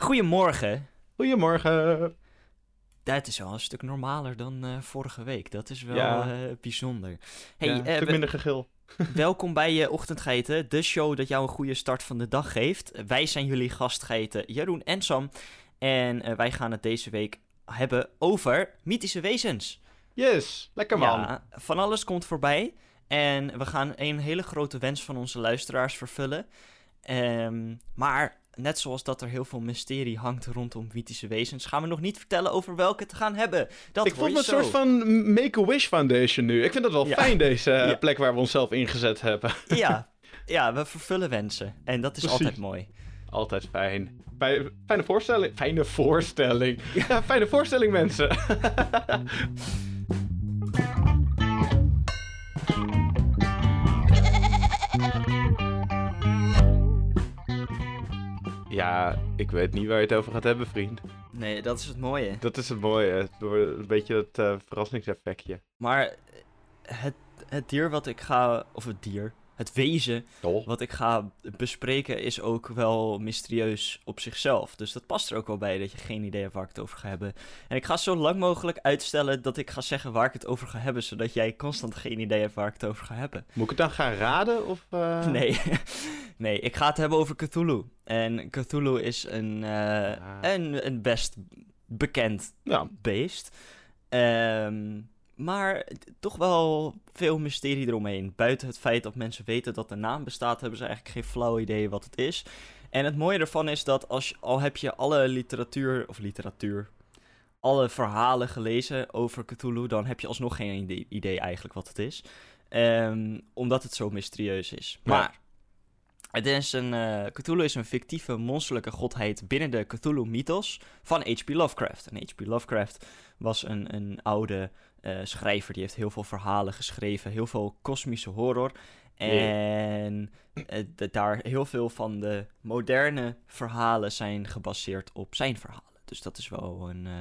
Goedemorgen. Goedemorgen. Dat is wel een stuk normaler dan uh, vorige week. Dat is wel Ja. uh, bijzonder. Hey, ja, een eh, stuk minder gegil. welkom bij je Ochtendgeiten, de show dat jou een goede start van de dag geeft. Wij zijn jullie gastgeiten Jeroen en Sam. En eh, wij gaan het deze week hebben over mythische wezens. Yes, lekker man. Ja, van alles komt voorbij. En we gaan een hele grote wens van onze luisteraars vervullen. Ehm, maar net zoals dat er heel veel mysterie hangt rondom mythische wezens, gaan we nog niet vertellen over welke te gaan hebben. Dat ik je me een soort van Make-A-Wish Foundation nu. Ik vind dat wel Ja. fijn, deze eh, Ja. plek waar we onszelf ingezet hebben. Ja, ja, we vervullen wensen. En dat is Precies. altijd mooi. Altijd fijn. Fij- Fijne voorstelling. Fijne voorstelling. Ja, fijne voorstelling, mensen. Ja, ik weet niet waar je het over gaat hebben, vriend. Nee, dat is het mooie. Dat is het mooie. Een beetje het eh, verrassingseffectje. Maar het, het dier wat ik ga, of het dier, het wezen Oh. wat ik ga bespreken is ook wel mysterieus op zichzelf. Dus dat past er ook wel bij dat je geen idee hebt waar ik het over ga hebben. En ik ga zo lang mogelijk uitstellen dat ik ga zeggen waar ik het over ga hebben, zodat jij constant geen idee hebt waar ik het over ga hebben. Moet ik het dan gaan raden? Of, eh? Nee, nee, ik ga het hebben over Cthulhu. En Cthulhu is een, Ah. een, een best bekend Ja, beest. Ehm, maar toch wel veel mysterie eromheen. Buiten het feit dat mensen weten dat de naam bestaat, hebben ze eigenlijk geen flauw idee wat het is. En het mooie ervan is dat als je, al heb je alle literatuur, of literatuur, alle verhalen gelezen over Cthulhu, dan heb je alsnog geen idee, eigenlijk wat het is. Ehm, omdat het zo mysterieus is. Ja. Maar het is een, eh, Cthulhu is een fictieve monsterlijke godheid binnen de Cthulhu-mythos van H.P. Lovecraft. En H.P. Lovecraft was een, een oude eh, schrijver, die heeft heel veel verhalen geschreven, heel veel kosmische horror. En eh, daar heel veel van de moderne verhalen zijn gebaseerd op zijn verhalen. Dus dat is wel een, eh,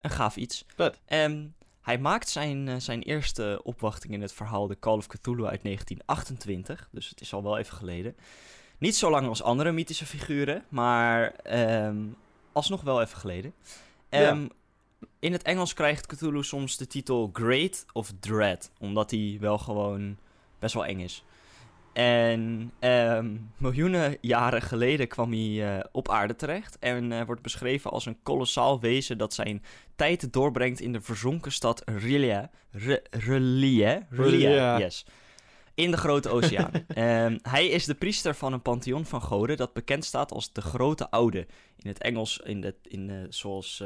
een gaaf iets. Ehm, hij maakt zijn, zijn eerste opwachting in het verhaal The Call of Cthulhu uit 1928. Dus het is al wel even geleden. Niet zo lang als andere mythische figuren, maar ehm, alsnog wel even geleden. Ehm, In het Engels krijgt Cthulhu soms de titel Great of Dread, omdat hij wel gewoon best wel eng is. En ehm, miljoenen jaren geleden kwam hij eh, op aarde terecht en eh, wordt beschreven als een kolossaal wezen dat zijn tijd doorbrengt in de verzonken stad? Relia, Relia. yes. In de Grote Oceaan. Ehm, hij is de priester van een pantheon van goden dat bekend staat als de Grote Oude. In het Engels, in de, in de, zoals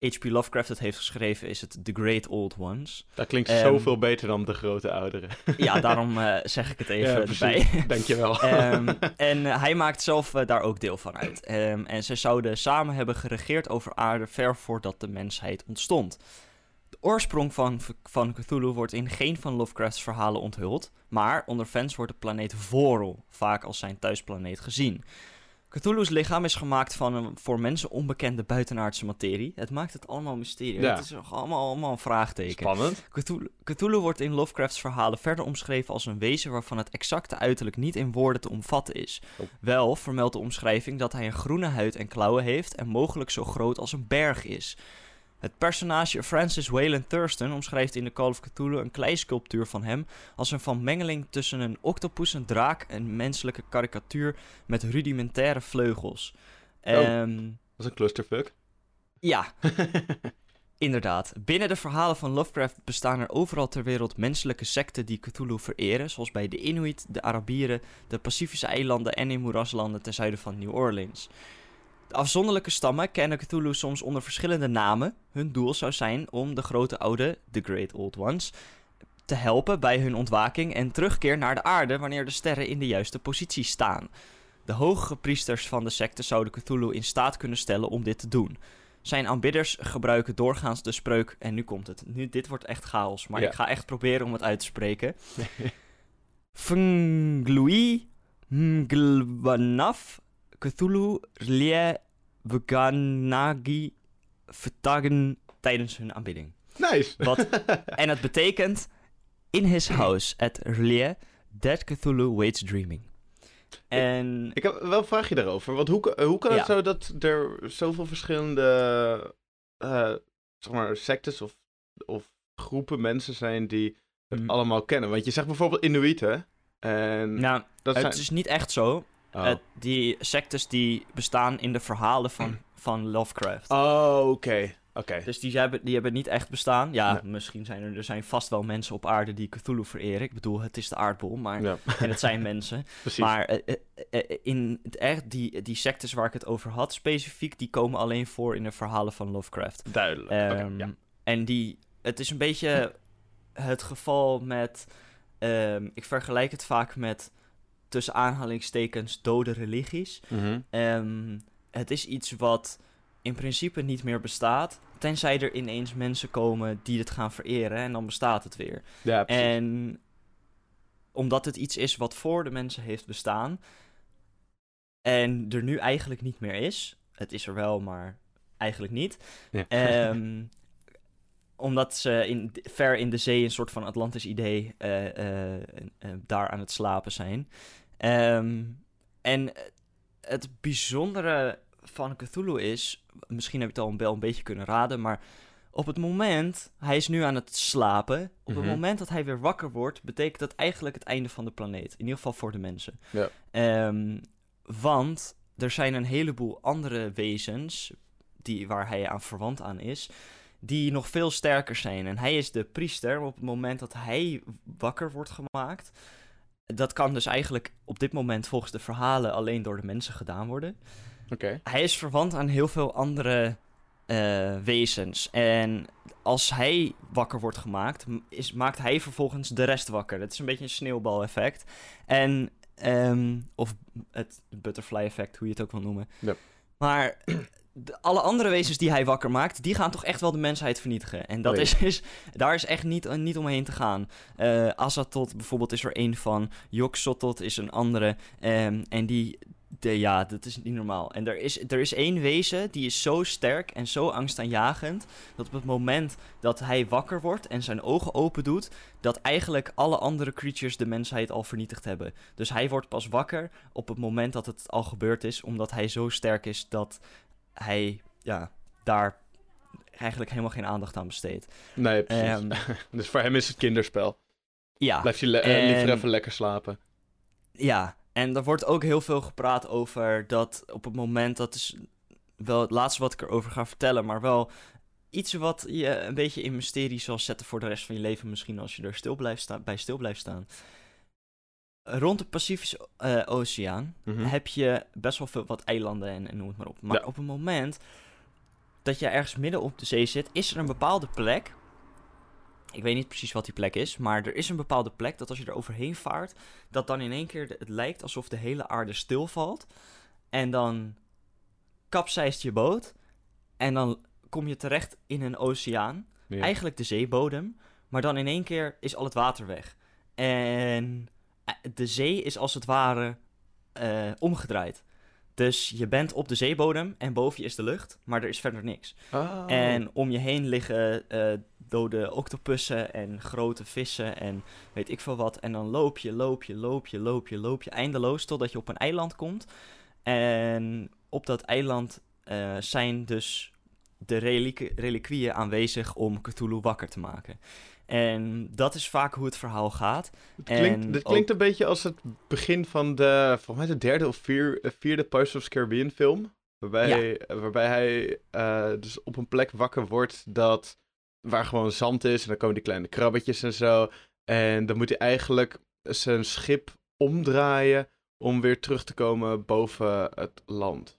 H.P. Lovecraft het heeft geschreven, is het The Great Old Ones. dat klinkt Ehm, zoveel beter dan de grote ouderen. Ja, daarom eh, zeg ik het even Ja, erbij. Dankjewel. Ehm, en eh, hij maakt zelf eh, daar ook deel van uit. Ehm, en ze zouden samen hebben geregeerd over aarde ver voordat de mensheid ontstond. De oorsprong van, van Cthulhu wordt in geen van Lovecrafts verhalen onthuld, maar onder fans wordt de planeet Vorel vaak als zijn thuisplaneet gezien. Cthulhu's lichaam is gemaakt van een voor mensen onbekende buitenaardse materie. Het maakt het allemaal mysterie. Ja. Het is allemaal, allemaal een vraagteken. Spannend. Cthulhu, Cthulhu wordt in Lovecrafts verhalen verder omschreven als een wezen waarvan het exacte uiterlijk niet in woorden te omvatten is. Oh. Wel vermeldt de omschrijving dat hij een groene huid en klauwen heeft en mogelijk zo groot als een berg is. Het personage Francis Wayland Thurston omschrijft in The Call of Cthulhu een kleisculptuur van hem als een van mengeling tussen een octopus, een draak en menselijke karikatuur met rudimentaire vleugels. Oh. Ehm, Dat is een clusterfuck. ja, Inderdaad. Binnen de verhalen van Lovecraft bestaan er overal ter wereld menselijke secten die Cthulhu vereren, zoals bij de Inuit, de Arabieren, de Pacifische eilanden en in moeraslanden ten zuiden van New Orleans. De afzonderlijke stammen kennen Cthulhu soms onder verschillende namen. Hun doel zou zijn om de grote oude, the Great Old Ones, te helpen bij hun ontwaking en terugkeer naar de aarde wanneer de sterren in de juiste positie staan. De hoge priesters van de secte zouden Cthulhu in staat kunnen stellen om dit te doen. Zijn aanbidders gebruiken doorgaans de spreuk, en nu komt het. Nu, dit wordt echt chaos, maar Ja. ik ga echt proberen om het uit te spreken. Funglui Mglwanaf Cthulhu Rlie Veganagi vertagen tijdens hun aanbidding. Nice. Wat, en het betekent... In his house at Rlie, dead Cthulhu waits dreaming. En Ik heb wel een vraagje daarover. Want hoe, hoe kan het Ja. zo dat er zoveel verschillende eh, zeg maar, sectes of, of groepen mensen zijn die het Mm. allemaal kennen? Want je zegt bijvoorbeeld Inuiten. En nou, dat het zijn... is niet echt zo. Oh, Het- die sectes die bestaan in de verhalen van, van Lovecraft. Oh, oké. Oké. Dus die hebben, die hebben niet echt bestaan. Ja, Nee. misschien zijn er, er zijn vast wel mensen op aarde die Cthulhu vereren. Ik bedoel, het is de aardbol, maar, Ja, en het zijn mensen. precies. Maar eh, eh, eh, in het echt, die, die sectes waar ik het over had specifiek, die komen alleen voor in de verhalen van Lovecraft. Duidelijk. Ehm, ja. En die, het is een beetje het geval met, ehm, ik vergelijk het vaak met tussen aanhalingstekens dode religies. Mhm. Ehm, het is iets wat in principe niet meer bestaat, tenzij er ineens mensen komen die het gaan vereren en dan bestaat het weer. Ja, precies. En omdat het iets is wat voor de mensen heeft bestaan en er nu eigenlijk niet meer is, het is er wel, maar eigenlijk niet. Ja. Ehm, omdat ze in, ver in de zee een soort van Atlantis idee eh, eh, eh, daar aan het slapen zijn. Ehm, en het bijzondere van Cthulhu is, misschien heb je het al een, wel een beetje kunnen raden, maar op het moment, hij is nu aan het slapen, op het Mhm. moment dat hij weer wakker wordt, betekent dat eigenlijk het einde van de planeet. In ieder geval voor de mensen. Ja. Ehm, want er zijn een heleboel andere wezens, die, waar hij aan verwant aan is, die nog veel sterker zijn. En hij is de priester, op het moment dat hij wakker wordt gemaakt, dat kan dus eigenlijk op dit moment volgens de verhalen alleen door de mensen gedaan worden. Oké. Hij is verwant aan heel veel andere eh, wezens. En als hij wakker wordt gemaakt, is, maakt hij vervolgens de rest wakker. Dat is een beetje een sneeuwbaleffect. En, ehm, of het butterfly effect, hoe je het ook wil noemen. Ja. Maar de- alle andere wezens die hij wakker maakt, die gaan toch echt wel de mensheid vernietigen. En dat Oh, is, is, daar is echt niet, niet omheen te gaan. Eh Azathoth bijvoorbeeld is er één van. Yog-Sothoth is een andere. Ehm, en die, de, ja, dat is niet normaal. En er is, er is één wezen die is zo sterk en zo angstaanjagend... dat op het moment dat hij wakker wordt en zijn ogen open doet... dat eigenlijk alle andere creatures de mensheid al vernietigd hebben. Dus hij wordt pas wakker op het moment dat het al gebeurd is... omdat hij zo sterk is dat hij ja, daar eigenlijk helemaal geen aandacht aan besteedt. Nee, precies. Ehm, dus voor hem is het kinderspel. ja, Blijf je le- eh, liever en- even lekker slapen. Ja, en er wordt ook heel veel gepraat over dat op het moment, dat is wel het laatste wat ik erover ga vertellen, maar wel iets wat je een beetje in mysterie zal zetten voor de rest van je leven, misschien als je er stil blijft sta- bij stil blijft staan. Rond de Pacifische eh, Oceaan Mhm. heb je best wel veel wat eilanden en, en noem het maar op. Maar Ja. op het moment dat je ergens midden op de zee zit, is er een bepaalde plek. Ik weet niet precies wat die plek is, maar er is een bepaalde plek dat als je er overheen vaart, dat dan in één keer de- het lijkt alsof de hele aarde stilvalt. En dan kapseist je boot en dan kom je terecht in een oceaan Ja. eigenlijk de zeebodem, maar dan in één keer is al het water weg. En de zee is als het ware eh, omgedraaid. Dus je bent op de zeebodem en boven je is de lucht, maar er is verder niks. Oh. En om je heen liggen eh, dode octopussen en grote vissen en weet ik veel wat. En dan loop je, loop je, loop je, loop je, loop je eindeloos totdat je op een eiland komt. En op dat eiland eh, zijn dus de reliqu- reliquieën aanwezig om Cthulhu wakker te maken. En dat is vaak hoe het verhaal gaat. Het klinkt, en dit klinkt een beetje als het begin van de, volgens mij de derde of vier, eh, vierde Pirates of the Caribbean film. Waarbij, eh, waarbij hij eh, dus op een plek wakker wordt dat, waar gewoon zand is. En dan komen die kleine krabbetjes en zo. En dan moet hij eigenlijk zijn schip omdraaien om weer terug te komen boven het land.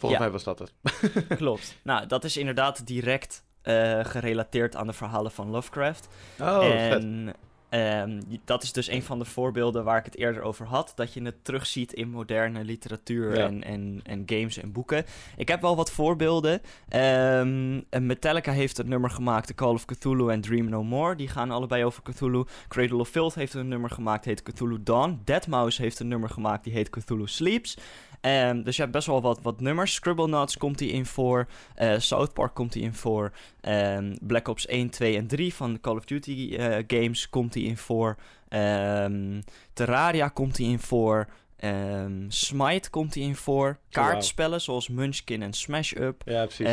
Volgens Ja. mij was dat het. Klopt. Nou, dat is inderdaad direct eh, gerelateerd aan de verhalen van Lovecraft. Oh, en ehm, dat is dus een van de voorbeelden waar ik het eerder over had. Dat je het terugziet in moderne literatuur Ja. en, en, en games en boeken. Ik heb wel wat voorbeelden. Ehm, Metallica heeft een nummer gemaakt, The Call of Cthulhu en Dream No More. Die gaan allebei over Cthulhu. Cradle of Filth heeft een nummer gemaakt, heet Cthulhu Dawn. Deadmau5 heeft een nummer gemaakt, die heet Cthulhu Sleeps. Ehm, dus je hebt best wel wat, wat nummers. Scribblenauts komt die in voor. Eh, South Park komt die in voor. Ehm, Black Ops 1, 2 en 3 van de Call of Duty eh, games komt die in voor. Ehm, Terraria komt die in voor. Smite komt hij in voor. Kaartspellen zoals Munchkin en Smash Up. Ja, precies.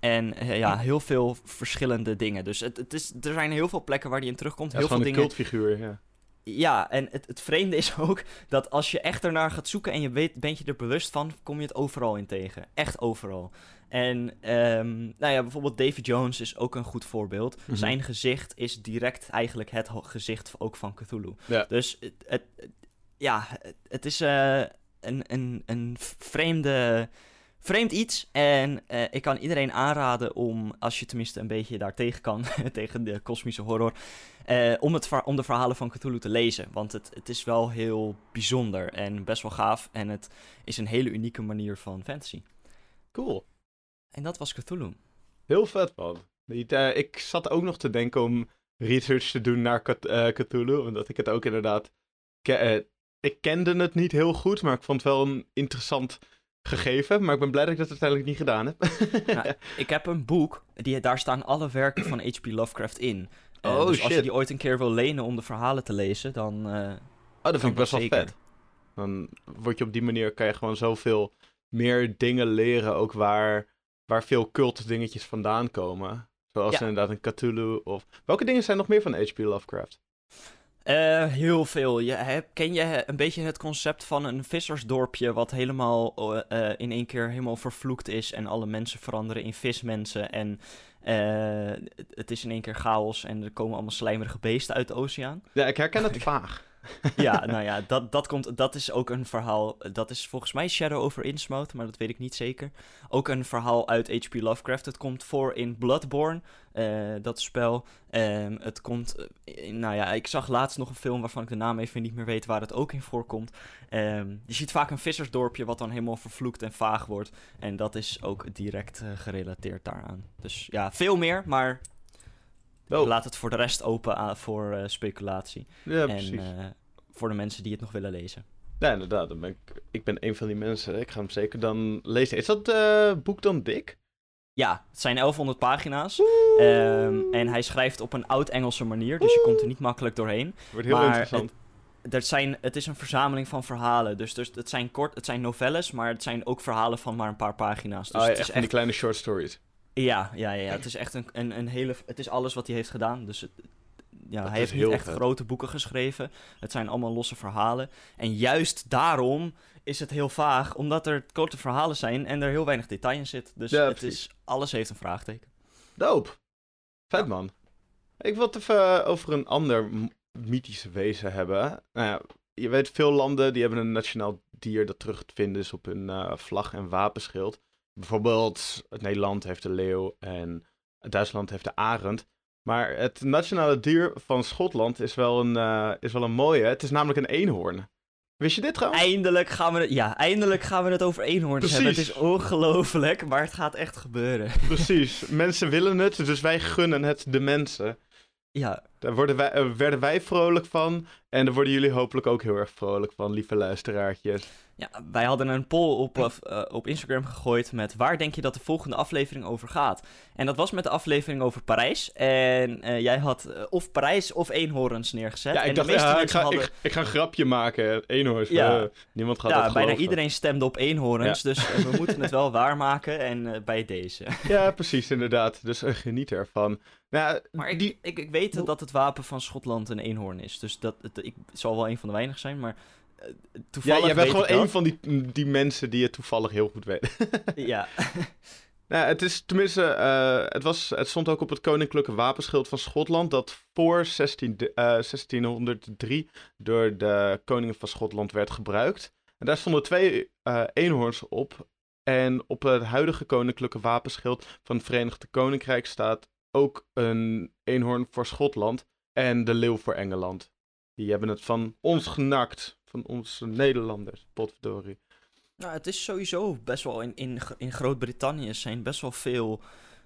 En eh, ja, heel veel verschillende dingen. Dus het, het is, er zijn heel veel plekken waar hij in terugkomt. Ja, heel veel gewoon een dingen. cultfiguur, ja. Ja, en het, het vreemde is ook dat als je echt ernaar gaat zoeken en je weet, bent je er bewust van, kom je het overal in tegen. Echt overal. En ehm, nou ja, bijvoorbeeld David Jones is ook een goed voorbeeld. Mhm. Zijn gezicht is direct eigenlijk het gezicht ook van Cthulhu. Ja. Dus het, ja, het, het is eh, een, een, een vreemde, vreemd iets. En eh, ik kan iedereen aanraden om, als je tenminste een beetje daar tegen kan, tegen de kosmische horror, eh, om, het, om de verhalen van Cthulhu te lezen. Want het, het is wel heel bijzonder en best wel gaaf. En het is een hele unieke manier van fantasy. Cool. En dat was Cthulhu. Heel vet, man. Eh, ik zat ook nog te denken om research te doen naar Cth- Cthulhu, omdat ik het ook inderdaad... ke- ik kende het niet heel goed, maar ik vond het wel een interessant gegeven. Maar ik ben blij dat ik dat uiteindelijk niet gedaan heb. Nou, ik heb een boek, die, daar staan alle werken van H.P. Lovecraft in. Eh, Oh, dus als je shit. die ooit een keer wil lenen om de verhalen te lezen, dan... eh, Oh, dat vind ik best wel zeker. vet. Dan word je op die manier, kan je gewoon zoveel meer dingen leren, ook waar, waar veel cult dingetjes vandaan komen. Zoals Ja. inderdaad een Cthulhu of... Welke dingen zijn nog meer van H.P. Lovecraft? Eh, heel veel. Je hebt, ken je een beetje het concept van een vissersdorpje wat helemaal eh, eh, in één keer helemaal vervloekt is en alle mensen veranderen in vismensen en eh, het is in één keer chaos en er komen allemaal slijmerige beesten uit de oceaan? Ja, ik herken het vaag. Ja, nou ja, dat, dat, komt, dat is ook een verhaal. Dat is volgens mij Shadow over Innsmouth, maar dat weet ik niet zeker. Ook een verhaal uit H.P. Lovecraft. Het komt voor in Bloodborne, eh, dat spel. Ehm, het komt, eh, nou ja, ik zag laatst nog een film waarvan ik de naam even niet meer weet waar het ook in voorkomt. Ehm, je ziet vaak een vissersdorpje wat dan helemaal vervloekt en vaag wordt. En dat is ook direct eh, gerelateerd daaraan. Dus ja, veel meer, maar Oh, laat het voor de rest open aan, voor eh, speculatie. ja, en precies. eh, voor de mensen die het nog willen lezen. Ja, inderdaad. Dan ben ik, ik ben een van die mensen. Ik ga hem zeker dan lezen. Is dat eh, boek dan dik? Ja, het zijn 1100 pagina's. Ehm, en hij schrijft op een oud-Engelse manier, dus je komt er niet makkelijk doorheen. Wordt heel maar interessant. Er zijn, het is een verzameling van verhalen. Dus, dus het zijn kort, het zijn novelles, maar het zijn ook verhalen van maar een paar pagina's. Dus oh, ja, het echt is die echt. kleine short stories. Ja, ja, ja, ja, het is echt een, een, een hele. Het is alles wat hij heeft gedaan. Dus het, ja, Dat hij heeft niet heel echt vet. grote boeken geschreven. Het zijn allemaal losse verhalen. En juist daarom is het heel vaag, omdat er korte verhalen zijn en er heel weinig detail in zit. Dus Ja, het precies. is, alles heeft een vraagteken. Dope. Vet Ja. man. Ik wil het even over een ander mythische wezen hebben. Nou ja, je weet, veel landen die hebben een nationaal dier dat terug te vinden is op hun eh, vlag en wapenschild. Bijvoorbeeld, het Nederland heeft de leeuw en Duitsland heeft de arend. Maar het nationale dier van Schotland is wel een, eh, is wel een mooie. Het is namelijk een eenhoorn. Wist je dit trouwens? Eindelijk gaan we het, ja, eindelijk gaan we het over eenhoorns hebben. Het is ongelooflijk, maar het gaat echt gebeuren. Precies. mensen willen het, dus wij gunnen het de mensen. Ja, Daar worden wij, eh, werden wij vrolijk van. En daar worden jullie hopelijk ook heel erg vrolijk van, lieve luisteraartjes. ja, wij hadden een poll op, eh, eh, op Instagram gegooid met waar denk je dat de volgende aflevering over gaat. En dat was met de aflevering over Parijs. En eh, jij had of Parijs of eenhoorns neergezet. Ja, en ik de dacht, meeste ja, ik, ga, hadden... ik, ik ga een grapje maken. Eenhoorns. Ja. niemand gaat ja, dat bijna geloven. iedereen stemde op eenhoorns, dus we moeten het wel waarmaken en bij deze. Ja, precies, inderdaad. Dus geniet ervan. Nou, Maar ik, die... ik, ik weet dat het wapen van Schotland een eenhoorn is, dus dat, het, ik het zal wel een van de weinigen zijn, maar Ja, toevallig jij bent gewoon één van die, die mensen die het toevallig heel goed weten. Ja, Nou, het is tenminste, eh, het, was, het stond ook op het koninklijke wapenschild van Schotland, dat voor 16, de- eh, 1603 door de koningen van Schotland werd gebruikt. En daar stonden twee eh, eenhoorns op. En op het huidige koninklijke wapenschild van het Verenigde Koninkrijk staat ook een eenhoorn voor Schotland en de leeuw voor Engeland. Die hebben het van ons genakt, van onze Nederlanders, potverdorie. Nou, het is sowieso best wel in, in, in Groot-Brittannië zijn best wel veel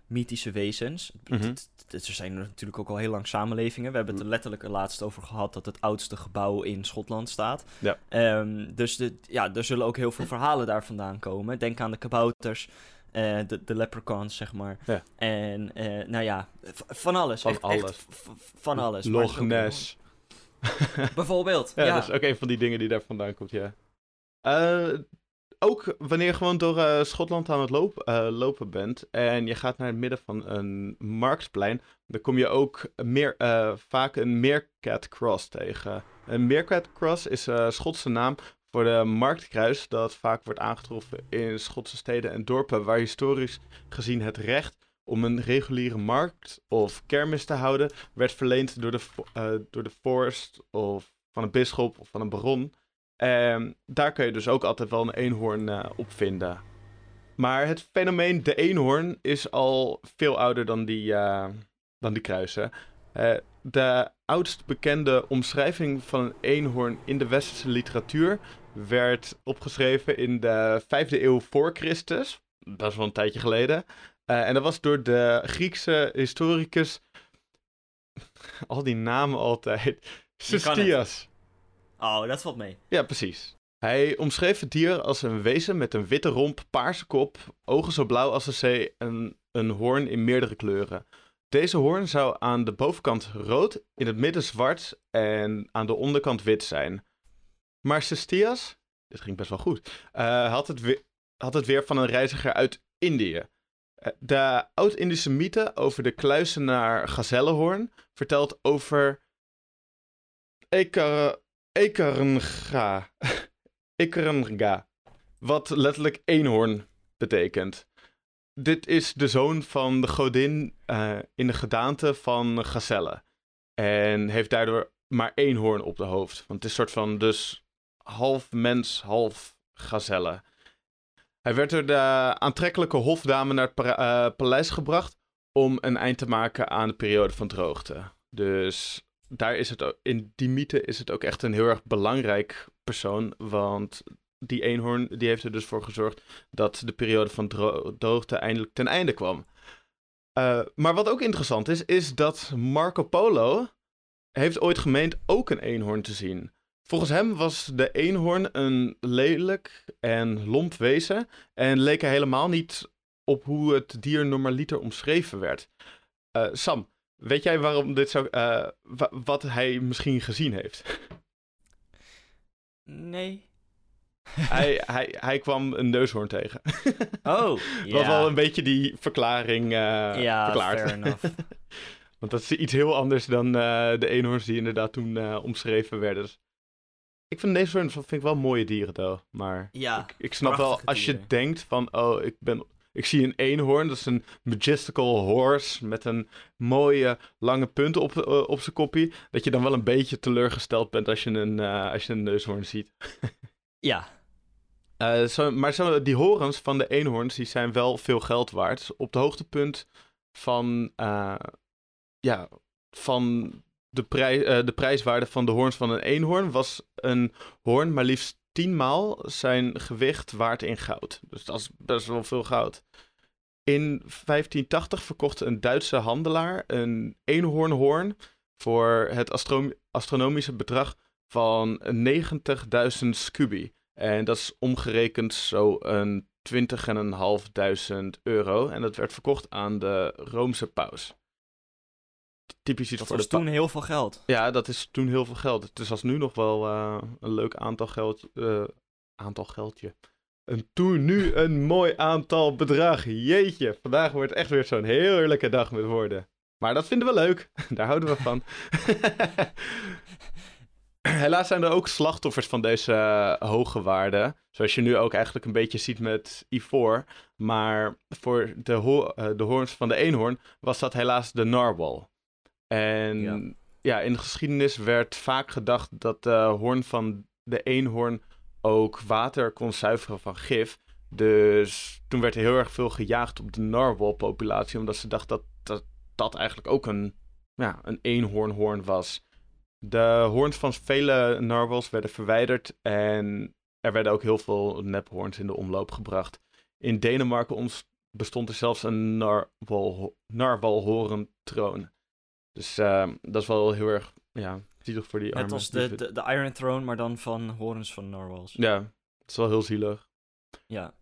mythische wezens. Mhm. Het- Er zijn natuurlijk ook al heel lang samenlevingen. We hebben het er letterlijk er laatst over gehad dat het oudste gebouw in Schotland staat. Ja. Ehm, dus de, ja, er zullen ook heel veel verhalen daar vandaan komen. Denk aan de kabouters. Eh, de, de leprechauns, zeg maar. Ja. En eh, nou ja, van alles. Van echt, echt alles. v- van alles. Loch Ness. Bijvoorbeeld. Ja, ja. dat is ook een van die dingen die daar vandaan komt, ja. Uh, ook wanneer je gewoon door Schotland aan het loop, lopen bent en je gaat naar het midden van een marktplein, dan kom je ook meer, vaak een Meerkat Cross tegen. Een Meerkat Cross is een Schotse naam de marktkruis dat vaak wordt aangetroffen in Schotse steden en dorpen waar historisch gezien het recht om een reguliere markt of kermis te houden werd verleend door de, uh, door de vorst of van een bisschop of van een baron. En daar kun je dus ook altijd wel een eenhoorn uh, op vinden. Maar het fenomeen de eenhoorn is al veel ouder dan die, uh, dan die kruisen. de oudst bekende omschrijving van een eenhoorn in de westerse literatuur werd opgeschreven in de 5e eeuw voor Christus. Dat is wel een tijdje geleden. Uh, en dat was door de Griekse historicus. Al die namen altijd. Cestias. Oh, dat valt mee. Ja, precies. Hij omschreef het dier als een wezen met een witte romp, paarse kop, ogen zo blauw als de zee en een hoorn in meerdere kleuren. Deze hoorn zou aan de bovenkant rood, in het midden zwart en aan de onderkant wit zijn. Maar Cestias, dit ging best wel goed, uh, had, het weer, had het weer van een reiziger uit Indië. Eh, de oud-Indische mythe over de kluizenaar gazellenhoorn vertelt over Ekar Ekarenga. Ekarenga. Wat letterlijk eenhoorn betekent. Dit is de zoon van de godin uh, in de gedaante van gazelle. En heeft daardoor maar één hoorn op de hoofd. Want het is een soort van dus half mens, half gazelle. Hij werd door de aantrekkelijke hofdame naar het uh, paleis gebracht om een eind te maken aan de periode van droogte. Dus daar is het in die mythe is het ook echt een heel erg belangrijk persoon, want die eenhoorn die heeft er dus voor gezorgd dat de periode van droogte eindelijk ten einde kwam. Uh, maar wat ook interessant is, is dat Marco Polo heeft ooit gemeend ook een eenhoorn te zien. Volgens hem was de eenhoorn een lelijk en lomp wezen en leek er helemaal niet op hoe het dier normaliter omschreven werd. Uh, Sam, weet jij waarom dit zo, uh, wat hij misschien gezien heeft? Nee. hij, hij, hij kwam een neushoorn tegen. oh, ja. Wat wel een beetje die verklaring uh, ja, verklaart. fair enough. Want dat is iets heel anders dan de eenhoorns die inderdaad toen omschreven werden. Ik vind deze vind ik wel mooie dieren, though. Maar ja, ik, ik snap wel, als je denkt van, oh, ik ben... Ik zie een eenhoorn, dat is een majestical horse met een mooie lange punt op, uh, op zijn koppie. Dat je dan wel een beetje teleurgesteld bent als je een, uh, als je een neushoorn ziet. ja. Uh, zo, maar zo, die horens van de eenhoorns, die zijn wel veel geld waard. Op de hoogtepunt van, ja, van de, uh, de prijswaarde van de hoorns van een eenhoorn was een hoorn maar liefst tienmaal zijn gewicht waard in goud. Dus dat is best wel veel goud. In 1580 verkocht een Duitse handelaar een eenhoornhoorn voor het astro astronomische bedrag van 90.000 scubi. En dat is omgerekend zo een 20.500 euro. En dat werd verkocht aan de Roomse paus typisch iets dat voor was toen heel veel geld. Ja, dat is toen heel veel geld. Het is als nu nog wel uh, een leuk aantal geld. Uh, aantal geldje. En toen nu een mooi aantal bedrag. Jeetje, vandaag wordt echt weer zo'n heerlijke dag met woorden. Maar dat vinden we leuk. Daar houden we van. Helaas zijn er ook slachtoffers van deze uh, hoge waarden. Zoals je nu ook eigenlijk een beetje ziet met Ivor. Maar voor de, ho de hoorns van de eenhoorn was dat helaas de narwhal. En ja. ja. in de geschiedenis werd vaak gedacht dat de hoorn van de eenhoorn ook water kon zuiveren van gif. Dus toen werd er heel erg veel gejaagd op de narwhal-populatie, omdat ze dachten dat, dat dat eigenlijk ook een, ja, een eenhoornhoorn was. De hoorns van vele narwhals werden verwijderd en er werden ook heel veel nephoorns in de omloop gebracht. In Denemarken bestond er zelfs een narwhal, narwhalhoorntroon. Dus uh, dat is wel heel erg, ja, zielig voor die armen. Net als de, de, de, Iron Throne, maar dan van horens van narwhals. Ja, het is wel heel zielig. Ja.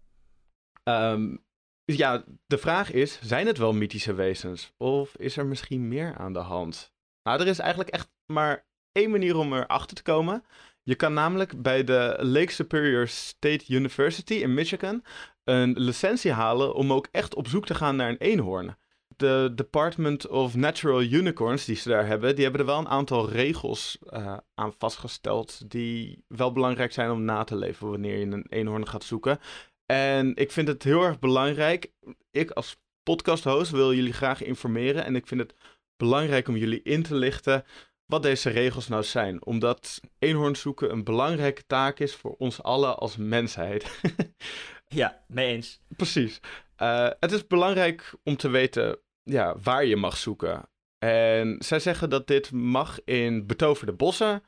Um, ja, de vraag is, zijn het wel mythische wezens? Of is er misschien meer aan de hand? Nou, er is eigenlijk echt maar één manier om erachter te komen. Je kan namelijk bij de Lake Superior State University in Michigan een licentie halen om ook echt op zoek te gaan naar een eenhoorn. De Department of Natural Unicorns die ze daar hebben, die hebben er wel een aantal regels uh, aan vastgesteld die wel belangrijk zijn om na te leven wanneer je een eenhoorn gaat zoeken. En ik vind het heel erg belangrijk. Ik als podcast-host wil jullie graag informeren en ik vind het belangrijk om jullie in te lichten wat deze regels nou zijn. Omdat eenhoorn zoeken een belangrijke taak is voor ons allen als mensheid. ja, mee eens. Precies. Uh, het is belangrijk om te weten ja, waar je mag zoeken. En zij zeggen dat dit mag in betoverde bossen,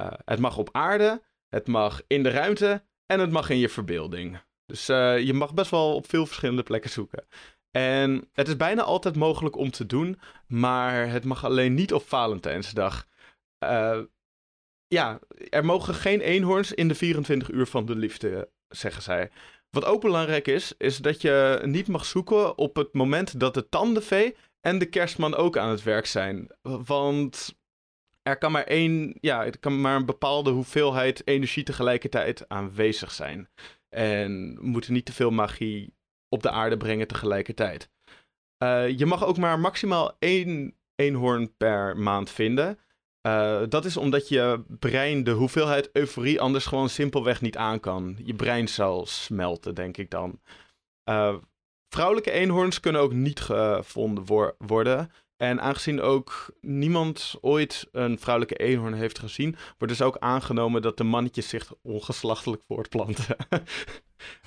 uh, het mag op aarde, het mag in de ruimte en het mag in je verbeelding. Dus uh, je mag best wel op veel verschillende plekken zoeken. En het is bijna altijd mogelijk om te doen, maar het mag alleen niet op Valentijnsdag. Uh, ja, er mogen geen eenhoorns in de 24 uur van de liefde, zeggen zij. Wat ook belangrijk is, is dat je niet mag zoeken op het moment dat de tandenvee en de kerstman ook aan het werk zijn. Want er kan maar één, ja, er kan maar een bepaalde hoeveelheid energie tegelijkertijd aanwezig zijn. En we moeten niet te veel magie op de aarde brengen tegelijkertijd. Uh, je mag ook maar maximaal één eenhoorn per maand vinden. Uh, dat is omdat je brein de hoeveelheid euforie anders gewoon simpelweg niet aan kan. Je brein zal smelten, denk ik dan. Uh, vrouwelijke eenhoorns kunnen ook niet gevonden wo worden. En aangezien ook niemand ooit een vrouwelijke eenhoorn heeft gezien, wordt dus ook aangenomen dat de mannetjes zich ongeslachtelijk voortplanten.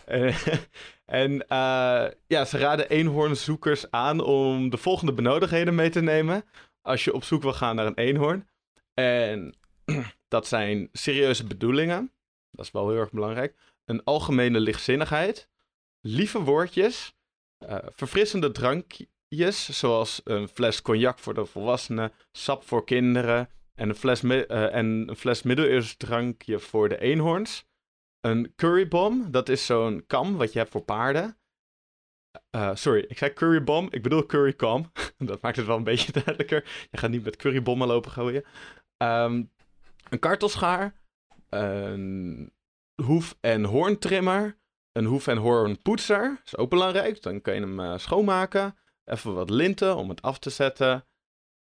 en uh, ja, ze raden eenhoornzoekers aan om de volgende benodigdheden mee te nemen als je op zoek wil gaan naar een eenhoorn. En dat zijn serieuze bedoelingen, dat is wel heel erg belangrijk. Een algemene lichtzinnigheid, lieve woordjes, uh, verfrissende drankjes zoals een fles cognac voor de volwassenen, sap voor kinderen en een fles, uh, en een fles middeleeuws drankje voor de eenhoorns. Een currybom, dat is zo'n kam wat je hebt voor paarden. Uh, sorry, ik zei currybom, ik bedoel currycam. dat maakt het wel een beetje duidelijker. Je gaat niet met currybommen lopen gooien. Um, een kartelschaar, een hoef- en hoorntrimmer, een hoef- en hoornpoetser, is ook belangrijk. Dan kan je hem uh, schoonmaken. Even wat linten om het af te zetten.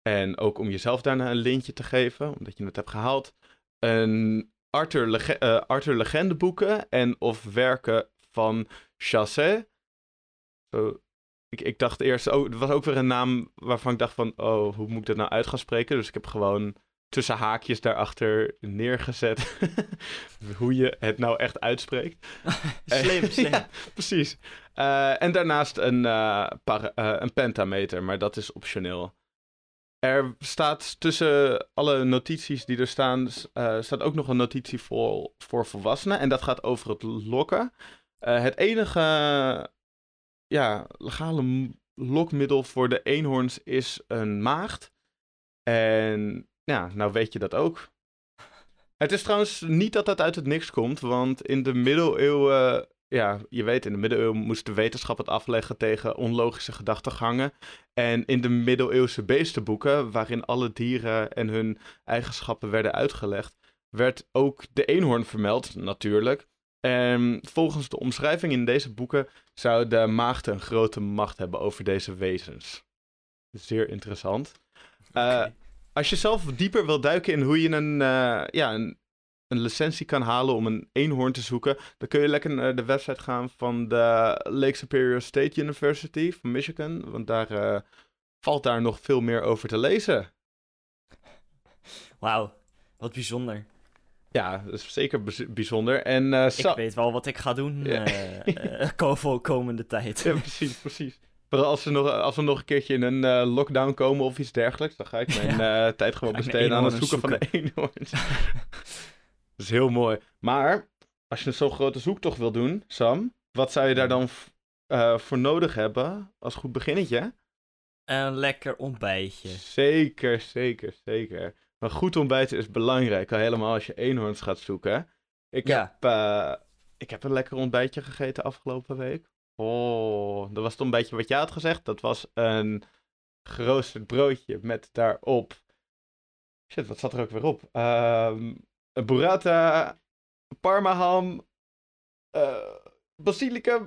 En ook om jezelf daarna een lintje te geven, omdat je het hebt gehaald. Een Arthur, Lege uh, Arthur Legendeboeken en of werken van Chasset. Zo, ik, ik dacht eerst, oh, er was ook weer een naam waarvan ik dacht van, oh, hoe moet ik dat nou uit gaan spreken? Dus ik heb gewoon tussen haakjes daarachter neergezet hoe je het nou echt uitspreekt. slim, slim. ja, precies. Uh, en daarnaast een, uh, para, uh, een pentameter, maar dat is optioneel. Er staat tussen alle notities die er staan, staat ook nog een notitie voor, voor volwassenen. En dat gaat over het lokken. het enige ja, legale lokmiddel voor de eenhoorns is een maagd. En ja, nou weet je dat ook. Het is trouwens niet dat dat uit het niks komt, want in de middeleeuwen, ja, je weet, in de middeleeuwen moest de wetenschap het afleggen tegen onlogische gedachtegangen. En in de middeleeuwse beestenboeken, waarin alle dieren en hun eigenschappen werden uitgelegd, werd ook de eenhoorn vermeld, natuurlijk. En volgens de omschrijving in deze boeken zou de maagd een grote macht hebben over deze wezens. Zeer interessant. Uh, als je zelf dieper wil duiken in hoe je een, uh, ja, een, een, licentie kan halen om een eenhoorn te zoeken, dan kun je lekker naar de website gaan van de Lake Superior State University van Michigan. Want daar uh, valt daar nog veel meer over te lezen. Wauw, wat bijzonder. Ja, dat is zeker bijzonder. En, uh, ik weet wel wat ik ga doen ja. uh, komende tijd. Ja, precies, precies. Maar als we, nog, als we nog een keerje in een uh, lockdown komen of iets dergelijks, dan ga ik mijn ja. tijd gewoon besteden aan het zoeken, van de eenhoorns. dat is heel mooi. Maar, als je zo'n grote zoektocht wil doen, Sam, wat zou je daar dan voor nodig hebben als goed beginnetje? Een lekker ontbijtje. Zeker, zeker, zeker. Een goed ontbijten is belangrijk, al helemaal als je eenhoorns gaat zoeken. Ik, heb, ik heb een lekker ontbijtje gegeten afgelopen week. Oh, dat was het ontbijtje wat jij had gezegd. Dat was een geroosterd broodje met daarop... Shit, wat zat er ook weer op? Um, een burrata, parmaham, eh basilicum.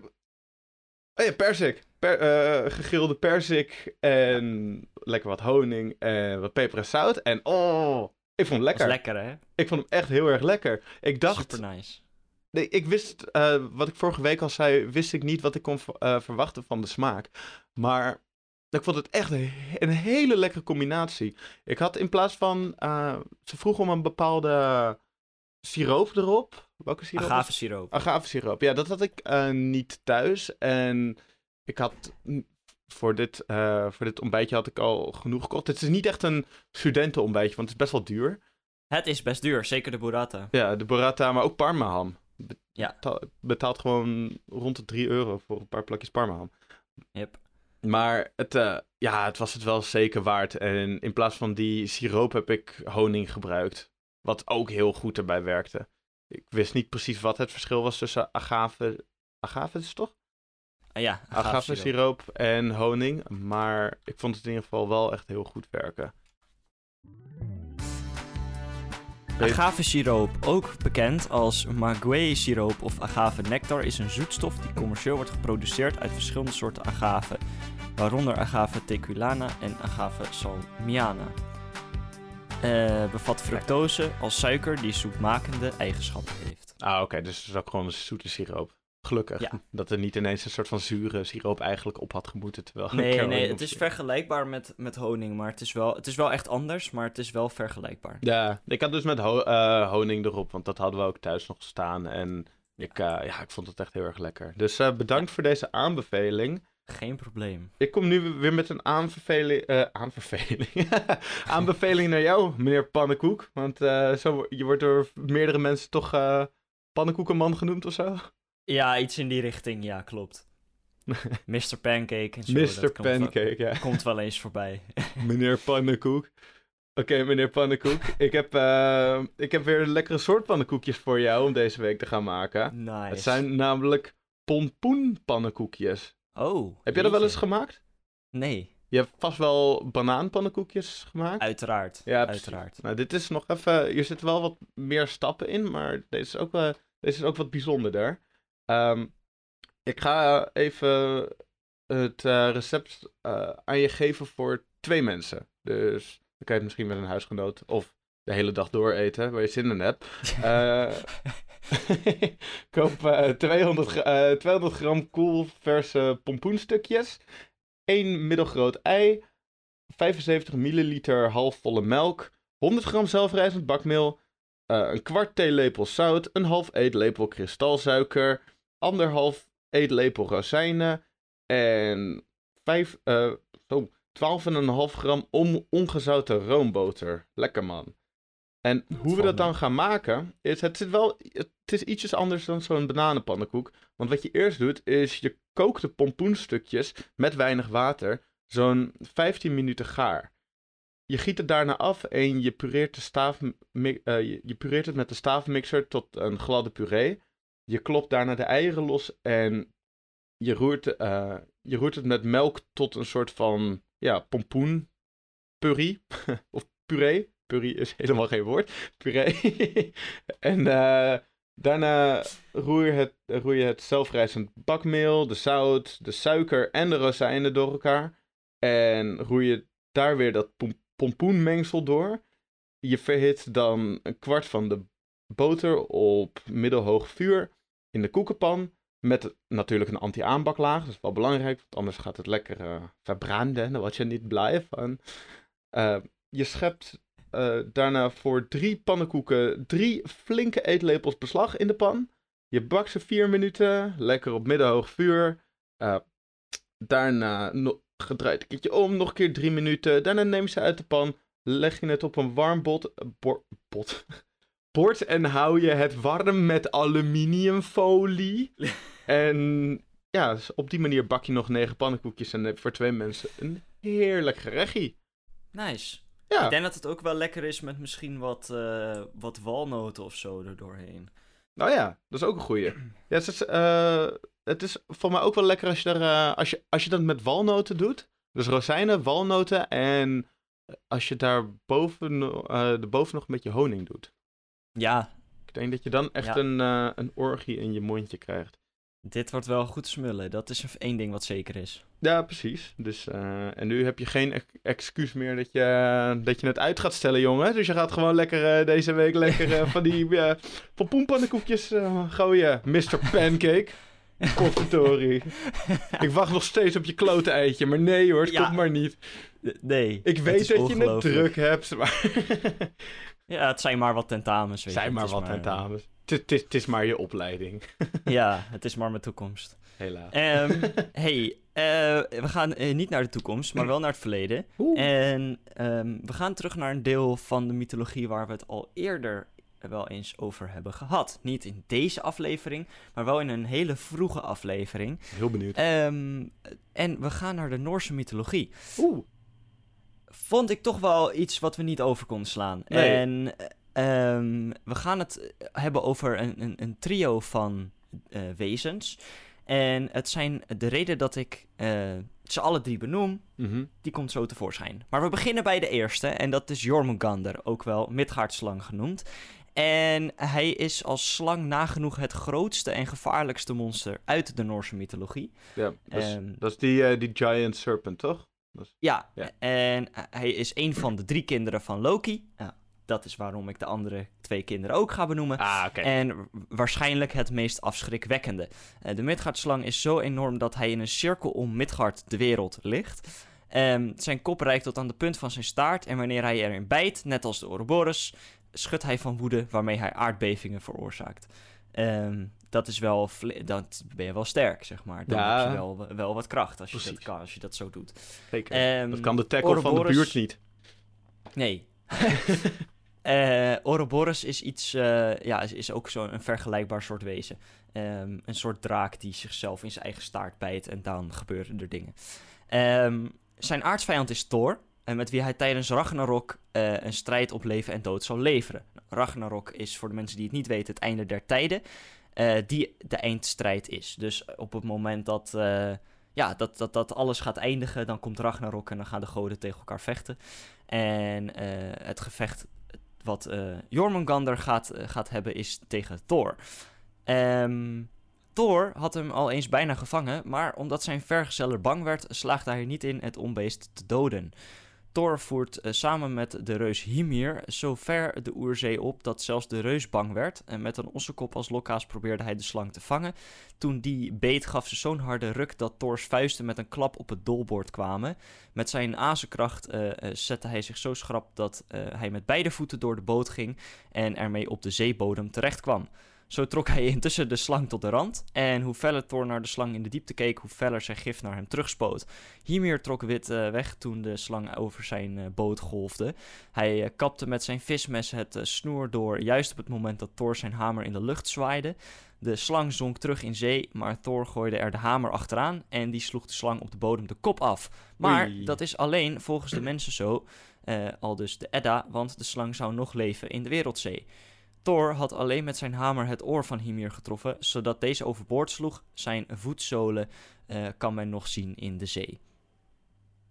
Oh ja, persik. Per, eh, gegrilde persik en lekker wat honing en wat peper en zout. En oh, ik vond hem lekker. lekker, hè? Ik vond hem echt heel erg lekker. Ik dacht, Super nice. Nee, ik wist, eh, wat ik vorige week al zei, wist ik niet wat ik kon eh, verwachten van de smaak. Maar ik vond het echt een, he- een hele lekkere combinatie. Ik had in plaats van, eh, ze vroeg om een bepaalde siroop erop. Welke siroop? was Agave siroop. Agavesiroop. Ja, dat had ik niet thuis. En ik had voor dit, voor dit ontbijtje had ik al genoeg gekocht. Het is niet echt een studentenontbijtje, want het is best wel duur. Het is best duur, zeker de burrata. Ja, de burrata, maar ook parmaham. Ja. Betaal- Betaalt gewoon rond de 3 euro voor een paar plakjes parmaham. Yep. Maar het, eh, ja, het was het wel zeker waard. En in plaats van die siroop heb ik honing gebruikt. Wat ook heel goed erbij werkte. Ik wist niet precies wat het verschil was tussen agave... Agave is het toch? Ah, ja, agave agave siroop. siroop en honing. Maar ik vond het in ieder geval wel echt heel goed werken. Agave siroop, ook bekend als maguey siroop of agave nectar, is een zoetstof die commercieel wordt geproduceerd uit verschillende soorten agave, waaronder agave teculana en agave salmiana. Eh, bevat fructose als suiker die zoetmakende eigenschappen heeft. Ah, oké. dus het is ook gewoon een zoete siroop. Gelukkig. Ja. Dat er niet ineens een soort van zure siroop eigenlijk op had gemoeten. Terwijl Nee, nee, het is vergelijkbaar met, met honing, maar het is, wel, het is wel echt anders, maar het is wel vergelijkbaar. Ja, ik had dus met ho- eh, honing erop, want dat hadden we ook thuis nog staan. En ik, eh, ja, ik vond het echt heel erg lekker. Dus eh, bedankt voor deze aanbeveling. Geen probleem. Ik kom nu weer met een aanbeveling. aanbeveling. aanbeveling naar jou, meneer Pannenkoek. Want eh, zo, je wordt door meerdere mensen toch eh pannenkoekenman genoemd of zo. Ja, iets in die richting, ja, klopt. Mr. Pancake en zo. Mr. wel- Pancake, ja. Komt wel eens voorbij. Meneer Pannenkoek. Oké, meneer Pannenkoek. ik, heb, eh, ik heb weer een lekkere soort pannenkoekjes voor jou om deze week te gaan maken. Nice. Het zijn namelijk pompoenpannenkoekjes. Oh. Heb jij dat wel eens gemaakt? Nee, Je hebt vast wel banaanpannenkoekjes gemaakt. uiteraard. Ja, precies. uiteraard. Nou, dit is nog even... Hier zitten wel wat meer stappen in, maar deze is ook, wel, deze is ook wat bijzonderder. Ehm, ik ga even het eh, recept eh, aan je geven voor twee mensen. Dus dan kan je het misschien met een huisgenoot of de hele dag door eten, waar je zin in hebt. Eh, koop eh, 200, gra- eh, 200 gram koelverse pompoenstukjes. 1 middelgroot ei. 75 milliliter halfvolle melk. 100 gram zelfrijzend bakmeel. een kwart theelepel zout. Een half eetlepel kristalsuiker. Anderhalf eetlepel rozijnen. En 5, eh zo, 12,5 gram on, ongezouten roomboter. Lekker man. En hoe we dat dan gaan maken, is het, zit wel, het is ietsjes anders dan zo'n bananenpannenkoek. Want wat je eerst doet, is je kookt de pompoenstukjes met weinig water zo'n 15 minuten gaar. Je giet het daarna af en je pureert, de staaf, eh, je pureert het met de staafmixer tot een gladde puree. Je klopt daarna de eieren los en je roert, eh, je roert het met melk tot een soort van ja, pompoen of puree. Puree is helemaal geen woord. Puree. en eh, daarna roer je het, roer je het zelfrijzend bakmeel, de zout, de suiker en de rozijnen door elkaar. En roer je daar weer dat pom- pompoenmengsel door. Je verhit dan een kwart van de boter op middelhoog vuur in de koekenpan. Met natuurlijk een anti-aanbaklaag. Dat is wel belangrijk, want anders gaat het lekker eh, verbranden. Daar word je niet blij van. Eh, je schept eh, daarna voor drie pannenkoeken drie flinke eetlepels beslag in de pan. Je bakt ze vier minuten, lekker op middenhoog vuur. Daarna no- gedraaid een keertje om, nog een keer drie minuten. Daarna neem je ze uit de pan, leg je het op een warm bot, bord en hou je het warm met aluminiumfolie. en ja, dus op die manier bak je nog negen pannenkoekjes en heb voor twee mensen een heerlijk gerechtje. Nice. Ja. Ik denk dat het ook wel lekker is met misschien wat, eh, wat walnoten of zo er doorheen. Nou ja, dat is ook een goeie. Ja, het, is, eh, het is voor mij ook wel lekker als je, er, eh, als, je, als je dat met walnoten doet. Dus rozijnen, walnoten en als je daar boven, uh, erboven nog een beetje honing doet. Ja, Ik denk dat je dan echt Ja. een, eh, een orgie in je mondje krijgt. dit wordt wel goed smullen. Dat is één ding wat zeker is. Ja, precies. Dus, eh, en nu heb je geen ex- excuus meer dat je, dat je het uit gaat stellen, jongen. Dus je gaat gewoon lekker eh, deze week lekker eh, van die uh, pompoenpannenkoekjes eh, gooien. Mr. Pancake. Potverdorie. Ik wacht nog steeds op je klote eitje, maar nee hoor, het Ja. komt maar niet. Nee. Ik weet dat je het druk hebt, maar... Ja, het zijn maar wat tentamens. Weet je. Zijn maar wat tentamens. Het is- maar je opleiding, Ja, het is maar mijn toekomst. helaas. Ehm hey, eh, we gaan eh, niet naar de toekomst, maar wel naar het verleden. Oeh. En ehm, we gaan terug naar een deel van de mythologie waar we het al eerder wel eens over hebben gehad. Niet in deze aflevering, maar wel in een hele vroege aflevering. Heel benieuwd. Ehm, en we gaan naar de Noorse mythologie. Oeh. Vond ik toch wel iets wat we niet over konden slaan. Nee. En ehm, we gaan het hebben over een, een, een trio van eh, wezens. En het zijn de reden dat ik eh, ze alle drie benoem, Mhm. die komt zo tevoorschijn. Maar we beginnen bij de eerste, en dat is Jormungandr, ook wel Midgard-slang genoemd. En hij is als slang nagenoeg het grootste en gevaarlijkste monster uit de Noorse mythologie. Ja, dat is, Ehm, dat is die, eh, die giant serpent, toch? Ja, Ja. en hij is een van de drie kinderen van Loki. Ja, dat is waarom ik de andere twee kinderen ook ga benoemen. Ah, oké. En waarschijnlijk het meest afschrikwekkende. Eh, de Midgard-slang is zo enorm dat hij in een cirkel om Midgard de wereld ligt. Ehm, zijn kop reikt tot aan de punt van zijn staart en wanneer hij erin bijt, net als de Ouroboros, schudt hij van woede waarmee hij aardbevingen veroorzaakt. Ehm, dat is wel, dat ben je wel sterk, zeg maar. Dan Ja. heb je wel, wel wat kracht als je, dat kan, als je dat zo doet. Zeker. Ehm, dat kan de tackle van de buurt niet. Nee. Eh Ouroboros is iets, eh, ja, is, is ook zo'n vergelijkbaar soort wezen. Ehm, een soort draak die zichzelf in zijn eigen staart bijt en dan gebeuren er dingen. Ehm, zijn aardsvijand is Thor, en met wie hij tijdens Ragnarok eh, een strijd op leven en dood zal leveren. Ragnarok is voor de mensen die het niet weten het einde der tijden, eh, die de eindstrijd is. Dus op het moment dat, eh, ja, dat, dat, dat alles gaat eindigen, dan komt Ragnarok en dan gaan de goden tegen elkaar vechten. En eh, het gevecht wat Jormungandr gaat, gaat hebben is tegen Thor. Ehm, Thor had hem al eens bijna gevangen, maar omdat zijn vergezeller bang werd, slaagde hij niet in het onbeest te doden. Thor voert eh, samen met de reus Hymir zo ver de oerzee op dat zelfs de reus bang werd. En met een ossekop als lokkaas probeerde hij de slang te vangen. Toen die beet gaf ze zo'n harde ruk dat Thors vuisten met een klap op het dolbord kwamen. Met zijn azenkracht eh, eh, zette hij zich zo schrap dat hij met beide voeten door de boot ging en ermee op de zeebodem terecht kwam. Zo trok hij intussen de slang tot de rand. En hoe feller Thor naar de slang in de diepte keek, hoe feller zijn gif naar hem terugspoot. Hymir trok wit eh, weg toen de slang over zijn eh, boot golfde. Hij eh, kapte met zijn vismes het snoer door, juist op het moment dat Thor zijn hamer in de lucht zwaaide. De slang zonk terug in zee, maar Thor gooide er de hamer achteraan en die sloeg de slang op de bodem de kop af. Maar Oei. dat is alleen volgens de mensen zo, al dus de Edda, want de slang zou nog leven in de wereldzee. Thor had alleen met zijn hamer het oor van Hymir getroffen, zodat deze overboord sloeg. Zijn voetzolen eh, kan men nog zien in de zee.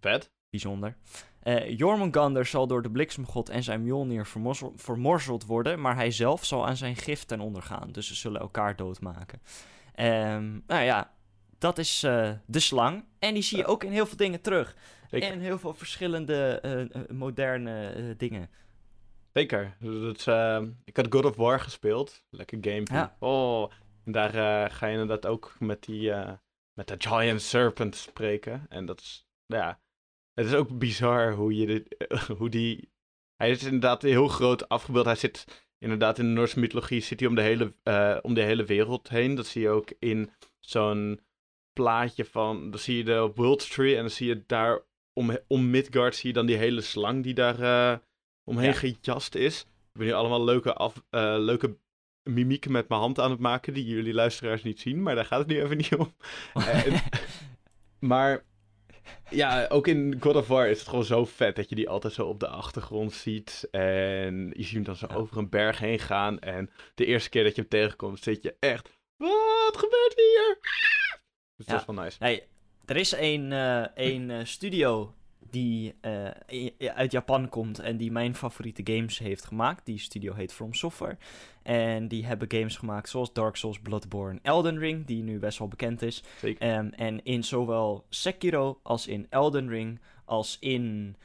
Vet. Bijzonder. Eh Jormungandr zal door de bliksemgod en zijn Mjolnir vermorzel- vermorzeld worden, maar hij zelf zal aan zijn gif ten onder gaan. Dus ze zullen elkaar doodmaken. Ehm nou ja, dat is eh, de slang. En die zie je ook in heel veel dingen terug. Zeker. En heel veel verschillende moderne dingen. Zeker. Dat is, eh, ik had God of War gespeeld. Lekker game. Ja. Oh, en daar eh, ga je inderdaad ook met die eh, met de Giant Serpent spreken. En dat is, ja, het is ook bizar hoe je dit, hoe die, hij is inderdaad heel groot afgebeeld. Hij zit inderdaad in de Noorse mythologie, zit hij om de hele, eh, om de hele wereld heen. Dat zie je ook in zo'n plaatje van, dan zie je de World Tree en dan zie je daar om, om Midgard zie je dan die hele slang die daar omheen Ja. gejast is. Ik ben nu allemaal leuke, af, eh, leuke mimieken met mijn hand aan het maken die jullie luisteraars niet zien, maar daar gaat het nu even niet om. Eh, maar ja, ook in God of War is het gewoon zo vet dat je die altijd zo op de achtergrond ziet. En je ziet hem dan zo Ja. over een berg heen gaan. En de eerste keer dat je hem tegenkomt, zit je echt. Wat gebeurt hier? Dus Ja. dat is wel nice. Nee, er is een, eh, een studio die uh, uit Japan komt en die mijn favoriete games heeft gemaakt. Die studio heet From Software. En die hebben games gemaakt zoals Dark Souls, Bloodborne, Elden Ring, die nu best wel bekend is. Zeker. Um, en in zowel Sekiro als in Elden Ring als in...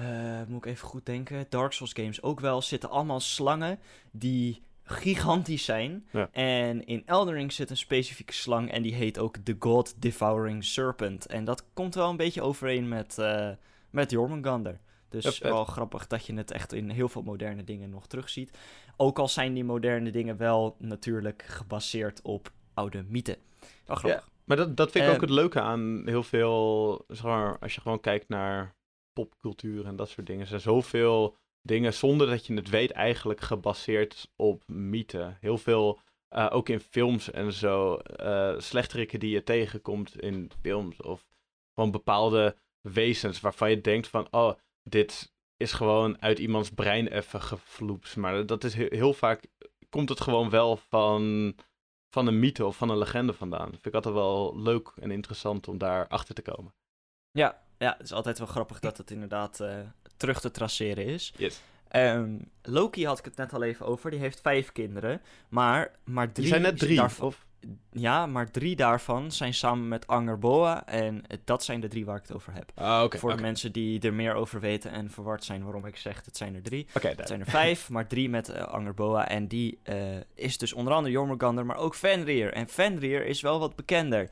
Uh, moet ik even goed denken. Dark Souls games ook wel. Zitten allemaal slangen die gigantisch zijn. Ja. En in Elden Ring zit een specifieke slang en die heet ook The God Devouring Serpent. En dat komt wel een beetje overeen met, uh, met Jormungandr. Dus wel grappig dat je het echt in heel veel moderne dingen nog terugziet. Ook al zijn die moderne dingen wel natuurlijk gebaseerd op oude mythen. Wel grappig. Ja, maar dat, dat vind ik ook het leuke aan heel veel, zeg maar, als je gewoon kijkt naar popcultuur en dat soort dingen. Er zijn zoveel dingen zonder dat je het weet eigenlijk gebaseerd op mythen. Heel veel, uh, ook in films en zo, uh, slechterikken die je tegenkomt in films of van bepaalde wezens waarvan je denkt van, oh, dit is gewoon uit iemands brein even gevloept. Maar dat is heel, vaak, komt het gewoon wel van, van een mythe of van een legende vandaan. vind ik altijd wel leuk en interessant om daar achter te komen. Ja, ja, het is altijd wel grappig dat het inderdaad uh, terug te traceren is. Yes. Um, Loki had ik het net al even over. Die heeft vijf kinderen. Maar, maar drie. Die zijn net drie. Daarvan, of? Ja, maar drie daarvan zijn samen met Angerboa. En dat zijn de drie waar ik het over heb. Ah, okay, Voor okay. de mensen die er meer over weten en verward zijn waarom ik zeg het zijn er drie. Okay, het zijn er vijf, maar drie met uh, Angerboa. En die uh, is dus onder andere Jormungandr, maar ook Fenrir. En Fenrir is wel wat bekender.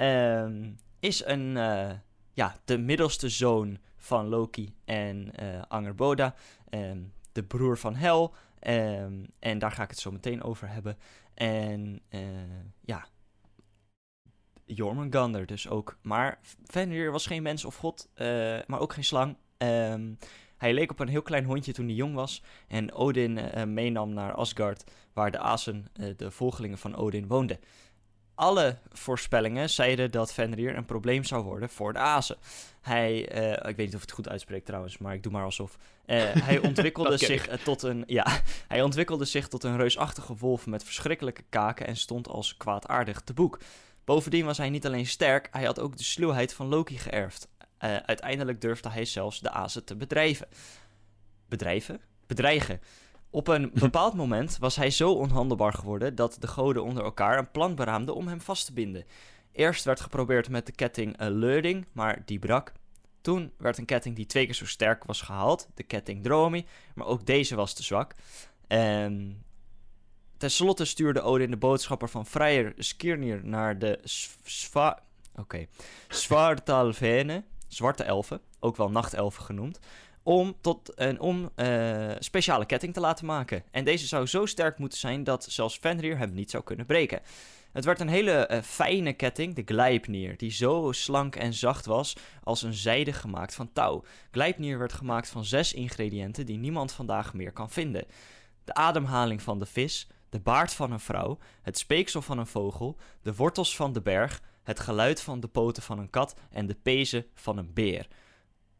Um, is een, uh, ja, de middelste zoon van Loki en uh, Angerboda, um, de broer van Hel. Um, en daar ga ik het zo meteen over hebben. En uh, ja, Jormungandr dus ook. Maar Fenrir was geen mens of god, uh, maar ook geen slang. Um, hij leek op een heel klein hondje toen hij jong was. En Odin meenam naar Asgard, waar de Azen, de volgelingen van Odin, woonden alle voorspellingen zeiden dat Fenrir een probleem zou worden voor de Azen. Hij, uh, ik weet niet of ik het goed uitspreek trouwens, maar ik doe maar alsof. Uh, hij ontwikkelde zich uh, tot een, ja, hij ontwikkelde zich tot een reusachtige wolf met verschrikkelijke kaken en stond als kwaadaardig te boek. Bovendien was hij niet alleen sterk, hij had ook de sluwheid van Loki geërfd. uiteindelijk durfde hij zelfs de Azen te bedrijven. Bedrijven? Bedreigen. Op een bepaald moment was hij zo onhandelbaar geworden dat de goden onder elkaar een plan beraamden om hem vast te binden. Eerst werd geprobeerd met de ketting Leuding, maar die brak. Toen werd een ketting die twee keer zo sterk was gehaald, de ketting Dromi, maar ook deze was te zwak. En ten slotte stuurde Odin de boodschapper van Freyr Skirnir naar de Sva... Zwarte elfen, ook wel nachtelfen genoemd om, tot een, om uh, speciale ketting te laten maken. En deze zou zo sterk moeten zijn dat zelfs Fenrir hem niet zou kunnen breken. Het werd een hele uh, fijne ketting, de Gleipnir, die zo slank en zacht was als een zijde gemaakt van touw. Gleipnir werd gemaakt van zes ingrediënten die niemand vandaag meer kan vinden. De ademhaling van de vis, de baard van een vrouw, het speeksel van een vogel, de wortels van de berg, het geluid van de poten van een kat en de pezen van een beer.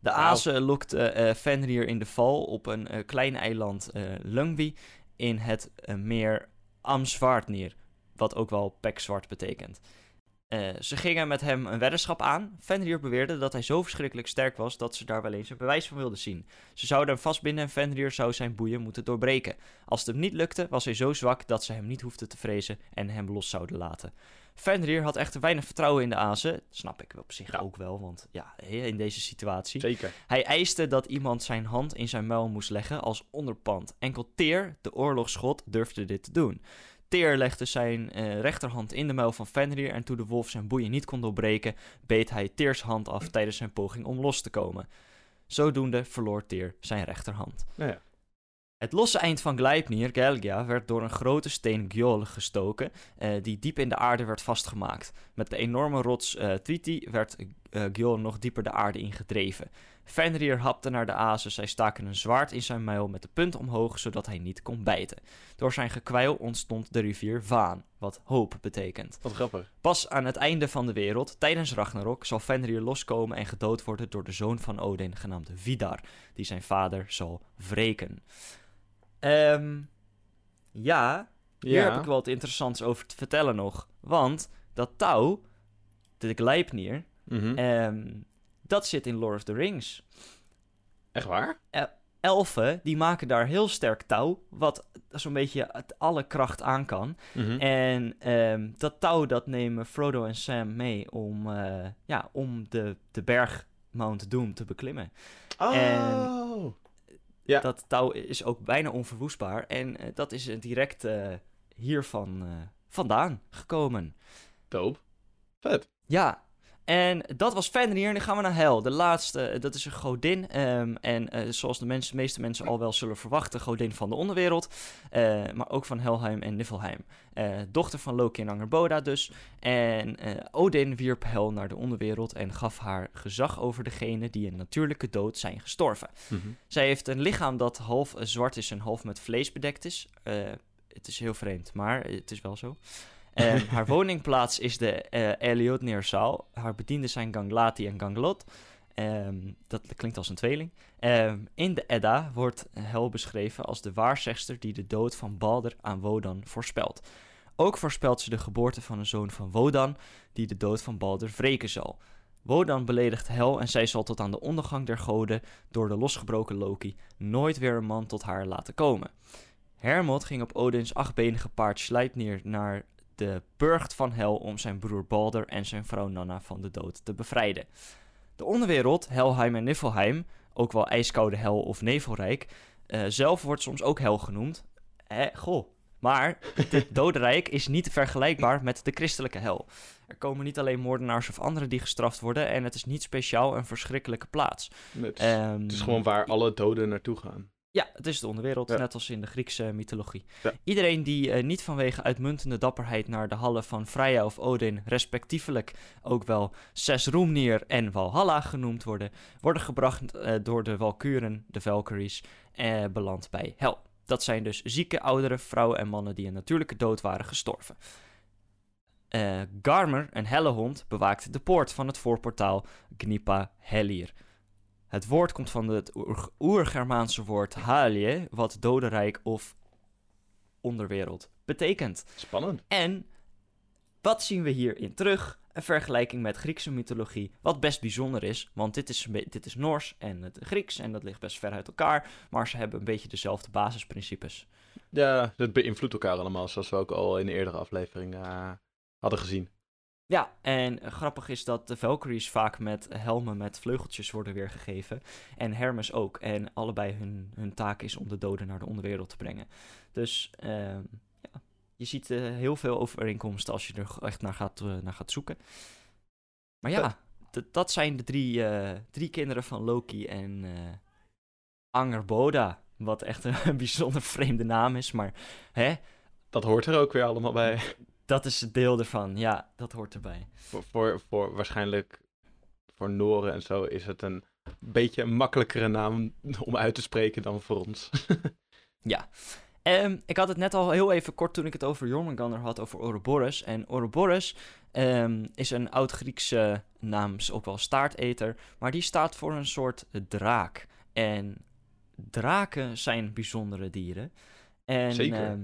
De Azen lokten uh, Fenrir in de val op een uh, klein eiland Lungvi in het meer Amsvaartnir, wat ook wel pekzwart betekent. Ze gingen met hem een weddenschap aan. Fenrir beweerde dat hij zo verschrikkelijk sterk was dat ze daar wel eens een bewijs van wilden zien. Ze zouden hem vastbinden en Fenrir zou zijn boeien moeten doorbreken. Als het hem niet lukte, was hij zo zwak dat ze hem niet hoefden te vrezen en hem los zouden laten. Fenrir had echter weinig vertrouwen in de Azen. Snap ik op zich ja. ook wel, want ja, in deze situatie. Zeker. Hij eiste dat iemand zijn hand in zijn muil moest leggen als onderpand. Enkel Teer, de oorlogsgod, durfde dit te doen. Teer legde zijn uh, rechterhand in de muil van Fenrir en toen de wolf zijn boeien niet kon doorbreken, beet hij Teers hand af tijdens zijn poging om los te komen. Zodoende verloor Teer zijn rechterhand. Nou ja. Het losse eind van Gleipnir, Gelgia, werd door een grote steen Gjol gestoken, uh, die diep in de aarde werd vastgemaakt. Met de enorme rots uh, Twiti werd uh, Gjol nog dieper de aarde ingedreven. Fenrir hapte naar de azen, zij staken een zwaard in zijn muil met de punt omhoog, zodat hij niet kon bijten. Door zijn gekwijl ontstond de rivier Vaan, wat hoop betekent. Wat grappig. Pas aan het einde van de wereld, tijdens Ragnarok, zal Fenrir loskomen en gedood worden door de zoon van Odin, genaamd Vidar, die zijn vader zal wreken. Um, ja, hier ja. heb ik wel wat interessants over te vertellen nog. Want dat touw, de Gleipnir, mm -hmm. um, dat zit in Lord of the Rings. Echt waar? Elfen, die maken daar heel sterk touw, wat zo'n beetje het alle kracht aan kan. Mhm. En ehm, dat touw, dat nemen Frodo en Sam mee om, eh, ja, om de, de berg Mount Doom te beklimmen. Oh! Ja. Dat touw is ook bijna onverwoestbaar. En eh, dat is eh, direct hiervan vandaan gekomen. Dope. Vet. Ja, en dat was Fenrir. En dan gaan we naar Hel. De laatste, eh, dat is een godin. ehm, en eh, zoals de mensen, meeste mensen al wel zullen verwachten, godin van de onderwereld. eh, maar ook van Helheim en Niflheim. Dochter van Loki en Angerboda dus. En Odin wierp Hel naar de onderwereld en gaf haar gezag over degenen die een natuurlijke dood zijn gestorven. Mhm. Zij heeft een lichaam dat half zwart is en half met vlees bedekt is. Het is heel vreemd, maar het is wel zo. Ehm, haar woningplaats is de eh Eliotneerzaal. Haar bedienden zijn Ganglati en Ganglot. Ehm, dat klinkt als een tweeling. Ehm, in de Edda wordt Hel beschreven als de waarzegster die de dood van Balder aan Wodan voorspelt. Ook voorspelt ze de geboorte van een zoon van Wodan, die de dood van Balder wreken zal. Wodan beledigt Hel en zij zal tot aan de ondergang der goden door de losgebroken Loki nooit weer een man tot haar laten komen. Hermod ging op Odins achtbenige paard Sleipnir naar de burcht van Hel om zijn broer Balder en zijn vrouw Nanna van de dood te bevrijden. De onderwereld, Helheim en Niflheim, ook wel ijskoude hel of nevelrijk, eh, zelf wordt soms ook hel genoemd. Hè, goh. Maar dit dodenrijk is niet vergelijkbaar met de christelijke hel. Er komen niet alleen moordenaars of anderen die gestraft worden en het is niet speciaal een verschrikkelijke plaats. Het, is, Ehm, het is gewoon waar alle doden naartoe gaan. Ja, het is de onderwereld, Ja. net als in de Griekse mythologie. Ja. Iedereen die eh, niet vanwege uitmuntende dapperheid naar de hallen van Freya of Odin, respectievelijk ook wel Sesroemnir en Valhalla genoemd worden, worden gebracht eh, door de Valkuren, de Valkyries, eh, beland bij Hel. Dat zijn dus zieke, oudere vrouwen en mannen die een natuurlijke dood waren gestorven. Garmer, een hellehond, bewaakt de poort van het voorportaal Gnipa Hellir. Het woord komt van het oer- oer-Germaanse woord halje, wat dodenrijk of onderwereld betekent. Spannend. En wat zien we hierin terug? Een vergelijking met Griekse mythologie, wat best bijzonder is, want dit is, dit is Noors en het Grieks en dat ligt best ver uit elkaar, maar ze hebben een beetje dezelfde basisprincipes. Ja, dat beïnvloedt elkaar allemaal, zoals we ook al in de eerdere aflevering eh, hadden gezien. Ja, en eh, grappig is dat de Valkyries vaak met helmen met vleugeltjes worden weergegeven. En Hermes ook. En allebei hun, hun taak is om de doden naar de onderwereld te brengen. Dus ehm, ja, je ziet eh, heel veel overeenkomsten als je er echt naar gaat, eh, naar gaat zoeken. Maar ja, dat zijn de drie, drie kinderen van Loki en Angerboda. Wat echt een bijzonder vreemde naam is, maar hè, Dat hoort er ook weer allemaal bij. Dat is het deel ervan. Ja, dat hoort erbij. voor, voor, voor waarschijnlijk voor Noren en zo is het een beetje een makkelijkere naam om uit te spreken dan voor ons. Ja. Ehm, ik had het net al heel even kort toen ik het over Jormungandr had, over Ouroboros. En Ouroboros ehm, is een oud-Griekse naam, ook wel staarteter. Maar die staat voor een soort draak. En draken zijn bijzondere dieren. En Zeker. ehm,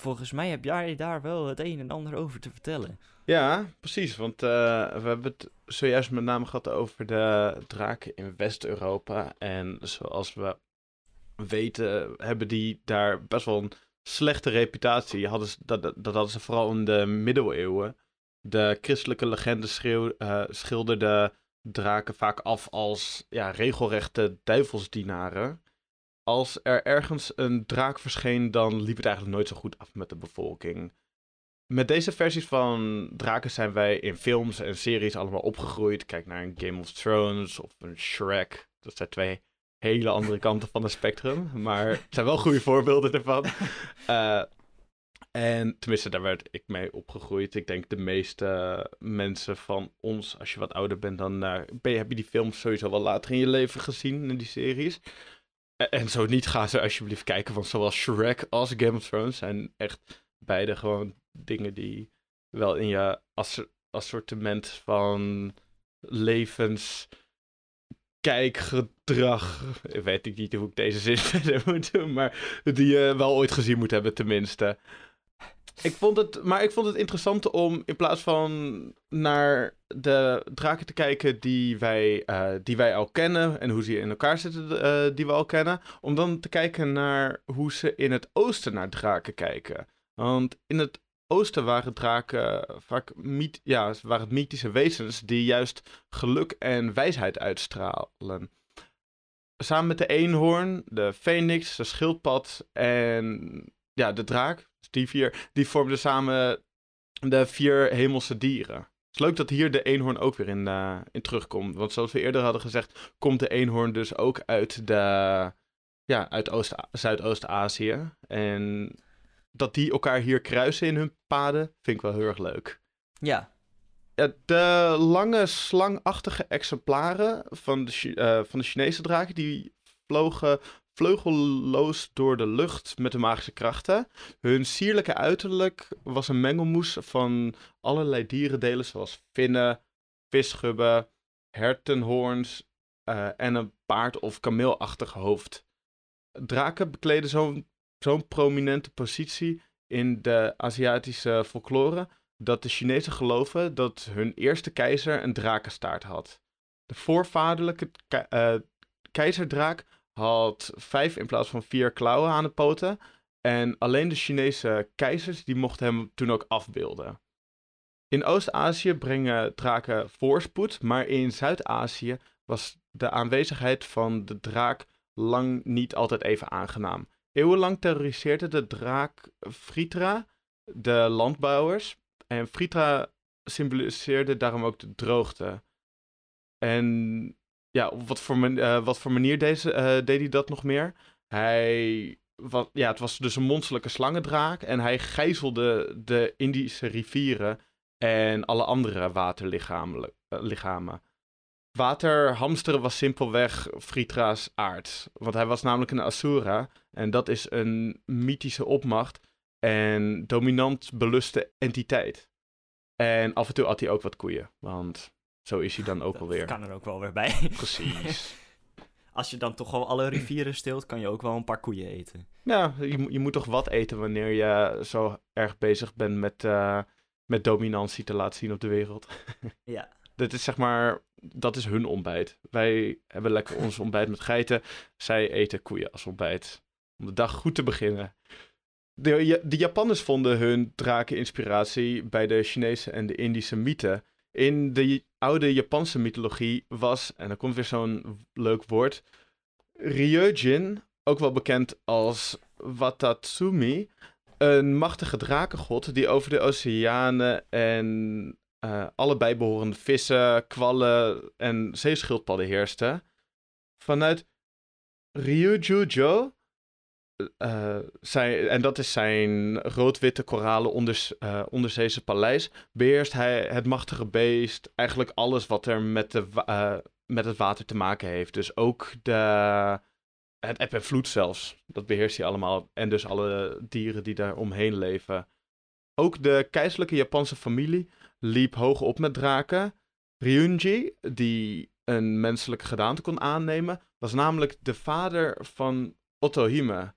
volgens mij heb jij daar wel het een en ander over te vertellen. Ja, precies. Want eh, we hebben het zojuist met name gehad over de draken in West-Europa. En zoals we weten, hebben die daar best wel een slechte reputatie. Dat, dat dat hadden ze vooral in de middeleeuwen. De christelijke legende schreeuw, eh, schilderde draken vaak af als ja, regelrechte duivelsdienaren. Als er ergens een draak verscheen, dan liep het eigenlijk nooit zo goed af met de bevolking. Met deze versies van draken zijn wij in films en series allemaal opgegroeid. Kijk naar een Game of Thrones of een Shrek. Dat zijn twee hele andere kanten van het spectrum. Maar het zijn wel goede voorbeelden ervan. Eh, en tenminste, daar werd ik mee opgegroeid. Ik denk de meeste mensen van ons, als je wat ouder bent, dan eh, ben je, heb je die films sowieso wel later in je leven gezien, in die series. En, zo niet, ga ze alsjeblieft kijken, want zowel Shrek als Game of Thrones zijn echt beide gewoon dingen die wel in je ass- assortiment van levens kijkgedrag. Weet ik niet hoe ik deze zin verder moet doen, maar die je wel ooit gezien moet hebben, tenminste. Ik vond het, maar ik vond het interessant om in plaats van naar de draken te kijken die wij, uh, die wij al kennen en hoe ze in elkaar zitten, uh, die we al kennen, om dan te kijken naar hoe ze in het oosten naar draken kijken. Want in het oosten waren draken vaak myth, ja, waren mythische wezens die juist geluk en wijsheid uitstralen. Samen met de eenhoorn, de phoenix, de schildpad en ja, de draak, dus die vier, die vormden samen de vier hemelse dieren. Het is leuk dat hier de eenhoorn ook weer in, uh, in terugkomt. Want zoals we eerder hadden gezegd, komt de eenhoorn dus ook uit, de, ja, uit Zuidoost-Azië. En dat die elkaar hier kruisen in hun paden, vind ik wel heel erg leuk. Ja. De lange slangachtige exemplaren van de, uh, van de Chinese draken, die vlogen vleugelloos door de lucht met de magische krachten. Hun sierlijke uiterlijk was een mengelmoes van allerlei dierendelen, zoals vinnen, visgubben, hertenhoorns uh, en een paard- of kameelachtig hoofd. Draken bekleden zo'n zo'n prominente positie in de Aziatische folklore dat de Chinezen geloven dat hun eerste keizer een drakenstaart had. De voorvaderlijke ke uh, keizerdraak had vijf in plaats van vier klauwen aan de poten. En alleen de Chinese keizers die mochten hem toen ook afbeelden. In Oost-Azië brengen draken voorspoed, maar in Zuid-Azië was de aanwezigheid van de draak lang niet altijd even aangenaam. Eeuwenlang terroriseerde de draak Fritra de landbouwers. En Fritra symboliseerde daarom ook de droogte. En ja, op wat voor, uh, wat voor manier deze, uh, deed hij dat nog meer? Hij, wat, ja, het was dus een monsterlijke slangendraak en hij gijzelde de Indische rivieren en alle andere waterlichamen. Uh, Waterhamsteren was simpelweg Fritra's aard, want hij was namelijk een Asura en dat is een mythische opmacht en dominant beluste entiteit. En af en toe had hij ook wat koeien, want zo is hij dan ook dat alweer. kan er ook wel weer bij. Precies. Als je dan toch al alle rivieren stilt, kan je ook wel een paar koeien eten. Ja, je, je moet toch wat eten wanneer je zo erg bezig bent met, uh, met dominantie te laten zien op de wereld. ja. Dat is zeg maar, dat is hun ontbijt. Wij hebben lekker ons ontbijt met geiten. Zij eten koeien als ontbijt. Om de dag goed te beginnen. De, de Japanners vonden hun draken inspiratie bij de Chinese en de Indische mythen. In de oude Japanse mythologie was, en dan komt weer zo'n leuk woord, Ryujin, ook wel bekend als Watatsumi, een machtige drakengod die over de oceanen en uh, alle bijbehorende vissen, kwallen en zeeschildpadden heerste. Vanuit Ryujujo uh, zijn, en dat is zijn rood-witte koralen onder, onderzeese paleis, beheerst hij het machtige beest, eigenlijk alles wat er met, de, met het water te maken heeft. Dus ook de, het eb en vloed zelfs, dat beheerst hij allemaal. En dus alle dieren die daar omheen leven. Ook de keizerlijke Japanse familie liep hoog op met draken. Ryunji, die een menselijke gedaante kon aannemen, was namelijk de vader van Otohime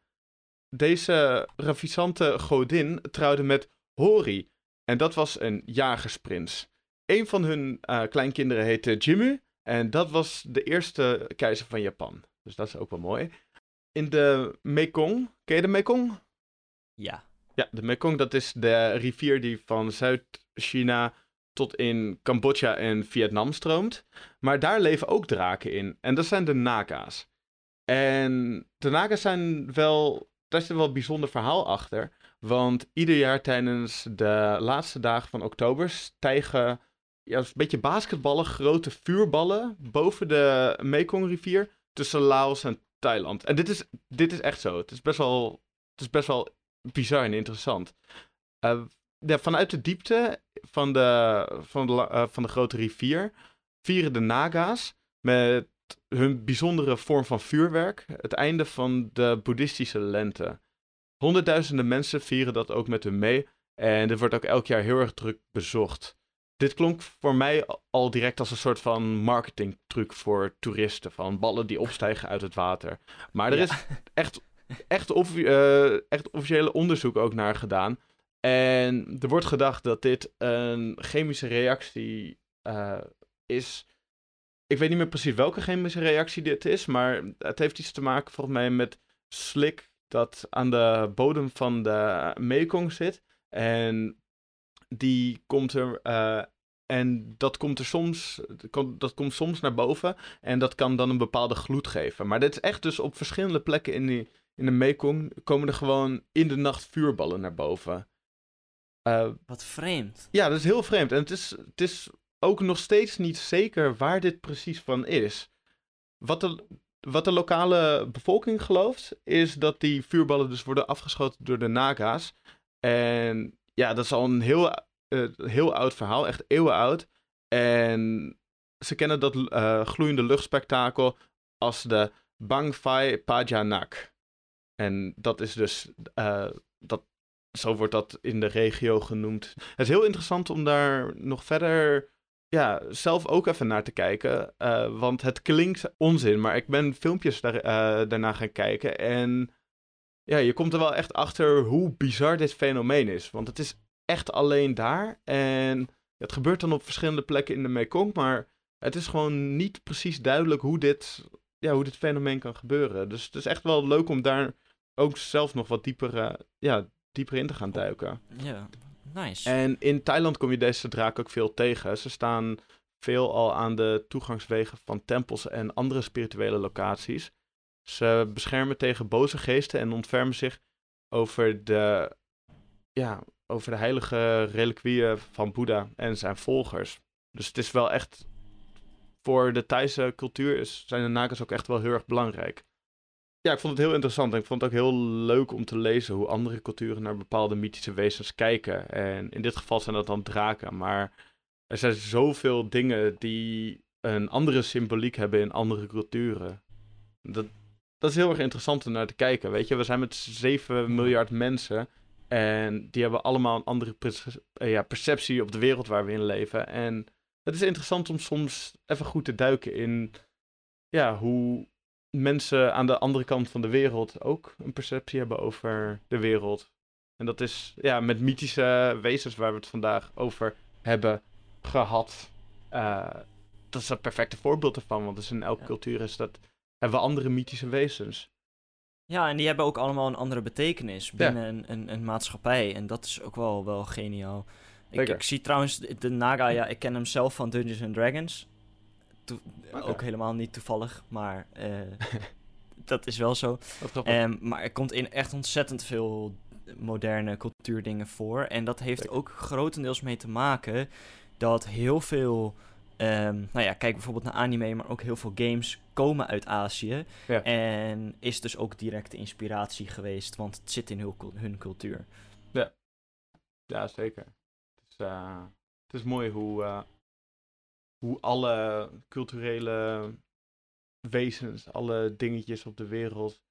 deze ravissante godin trouwde met Hori. En dat was een jagersprins. Een van hun uh, kleinkinderen heette Jimmu. En dat was de eerste keizer van Japan. Dus dat is ook wel mooi. In de Mekong. Ken je de Mekong? Ja. Ja, de Mekong dat is de rivier die van Zuid-China tot in Cambodja en Vietnam stroomt. Maar daar leven ook draken in. En dat zijn de Naga's. En de Naga's zijn wel daar zit wel een bijzonder verhaal achter. Want ieder jaar tijdens de laatste dagen van oktober stijgen ja, een beetje basketballen, grote vuurballen boven de Mekong-rivier tussen Laos en Thailand. En dit is, dit is echt zo. Het is best wel, het is best wel bizar en interessant. Uh, ja, vanuit de diepte van de, van, de, uh, van de grote rivier vieren de Naga's met hun bijzondere vorm van vuurwerk, het einde van de boeddhistische lente. Honderdduizenden mensen vieren dat ook met hun mee en dit wordt ook elk jaar heel erg druk bezocht. Dit klonk voor mij al direct als een soort van marketingtruc voor toeristen, van ballen die opstijgen uit het water. Maar er is echt, echt, uh, echt officiële onderzoek ook naar gedaan. En er wordt gedacht dat dit een chemische reactie uh, is. Ik weet niet meer precies welke chemische reactie dit is, maar het heeft iets te maken volgens mij met slik dat aan de bodem van de Mekong zit. En die komt er. Uh, en dat komt er soms, dat komt soms naar boven. En dat kan dan een bepaalde gloed geven. Maar dit is echt dus op verschillende plekken in, die, in de Mekong. komen er gewoon in de nacht vuurballen naar boven. Uh, Wat vreemd. Ja, dat is heel vreemd. En het is, het is ook nog steeds niet zeker waar dit precies van is. Wat de, wat de lokale bevolking gelooft, is dat die vuurballen dus worden afgeschoten door de Naga's. En ja, dat is al een heel, uh, heel oud verhaal, echt eeuwen oud. En ze kennen dat uh, gloeiende luchtspektakel als de Bangfai Pajanak. En dat is dus, uh, dat, zo wordt dat in de regio genoemd. Het is heel interessant om daar nog verder ja, zelf ook even naar te kijken. Uh, want het klinkt onzin, maar ik ben filmpjes daar, uh, daarna gaan kijken. En ja, je komt er wel echt achter hoe bizar dit fenomeen is. Want het is echt alleen daar. En het gebeurt dan op verschillende plekken in de Mekong. Maar het is gewoon niet precies duidelijk hoe dit, ja, hoe dit fenomeen kan gebeuren. Dus het is echt wel leuk om daar ook zelf nog wat dieper, ja, dieper in te gaan duiken. Ja, Nice. En in Thailand kom je deze draak ook veel tegen. Ze staan veel al aan de toegangswegen van tempels en andere spirituele locaties. Ze beschermen tegen boze geesten en ontfermen zich over de, ja, over de heilige reliquieën van Boeddha en zijn volgers. Dus het is wel echt. Voor de Thaise cultuur is, zijn de nakas ook echt wel heel erg belangrijk ja, ik vond het heel interessant. Ik vond het ook heel leuk om te lezen hoe andere culturen naar bepaalde mythische wezens kijken. En in dit geval zijn dat dan draken. Maar er zijn zoveel dingen die een andere symboliek hebben in andere culturen. Dat, dat is heel erg interessant om naar te kijken. Weet je, we zijn met 7 miljard mensen. En die hebben allemaal een andere ja, perceptie op de wereld waar we in leven. En het is interessant om soms even goed te duiken in ja, hoe mensen aan de andere kant van de wereld ook een perceptie hebben over de wereld. En dat is ja, met mythische wezens waar we het vandaag over hebben gehad. Uh, dat is een perfecte voorbeeld ervan, want dus in elke cultuur is dat, hebben we andere mythische wezens. Ja, en die hebben ook allemaal een andere betekenis binnen een, een, een, maatschappij. En dat is ook wel, wel geniaal. Ik, ik, zie trouwens de Naga, ja, ik ken hem zelf van Dungeons and Dragons. Ook helemaal niet toevallig, maar uh, dat is wel zo. Um, maar er komt in echt ontzettend veel moderne cultuurdingen voor. En dat heeft ook grotendeels mee te maken dat heel veel. Um, nou ja, kijk bijvoorbeeld naar anime, maar ook heel veel games komen uit Azië. Ja. En is dus ook directe inspiratie geweest, want het zit in hun, hun cultuur. Ja, ja zeker. Het is, uh, het is mooi hoe, uh, hoe alle culturele wezens, alle dingetjes op de wereld,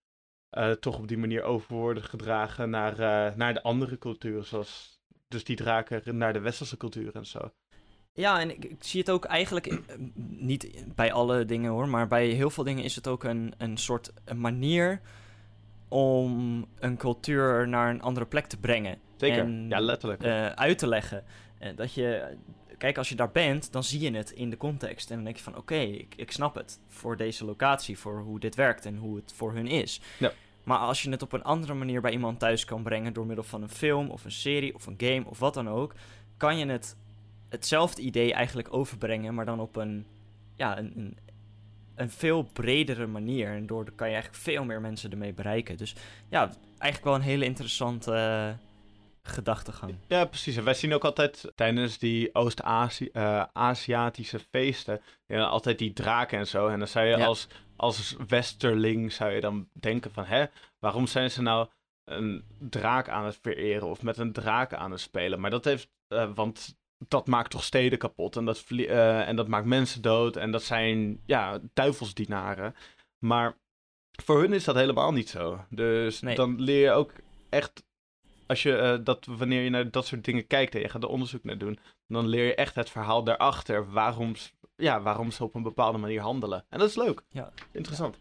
uh, toch op die manier over worden gedragen naar, uh, naar de andere culturen. Zoals dus die draken naar de westerse cultuur en zo. Ja, en ik, ik zie het ook eigenlijk in, eh, niet bij alle dingen hoor, maar bij heel veel dingen is het ook een, een soort een manier om een cultuur naar een andere plek te brengen. Zeker, en, ja, letterlijk. uit te leggen. dat je kijk, als je daar bent, dan zie je het in de context. En dan denk je van, oké, ik, ik snap het. Voor deze locatie, voor hoe dit werkt en hoe het voor hun is. Ja. Maar als je het op een andere manier bij iemand thuis kan brengen... door middel van een film of een serie of een game of wat dan ook... kan je het, hetzelfde idee eigenlijk overbrengen... maar dan op een, ja, een, een, een veel bredere manier. En door kan je eigenlijk veel meer mensen ermee bereiken. Dus ja, eigenlijk wel een hele interessante gedachtegang. Ja, precies. En wij zien ook altijd tijdens die Oost-Aziatische uh, feesten, ja, altijd die draken en zo. En dan zou je als, als westerling, zou je dan denken van, hè, waarom zijn ze nou een draak aan het vereren of met een draak aan het spelen? Maar dat heeft, uh, want dat maakt toch steden kapot en dat, uh, en dat maakt mensen dood en dat zijn, ja, duivelsdienaren. Maar voor hun is dat helemaal niet zo. Dus dan leer je ook echt als je uh, dat, wanneer je naar dat soort dingen kijkt en je gaat er onderzoek naar doen, dan leer je echt het verhaal daarachter. Waarom, ja, waarom ze op een bepaalde manier handelen. En dat is leuk. Ja. Interessant.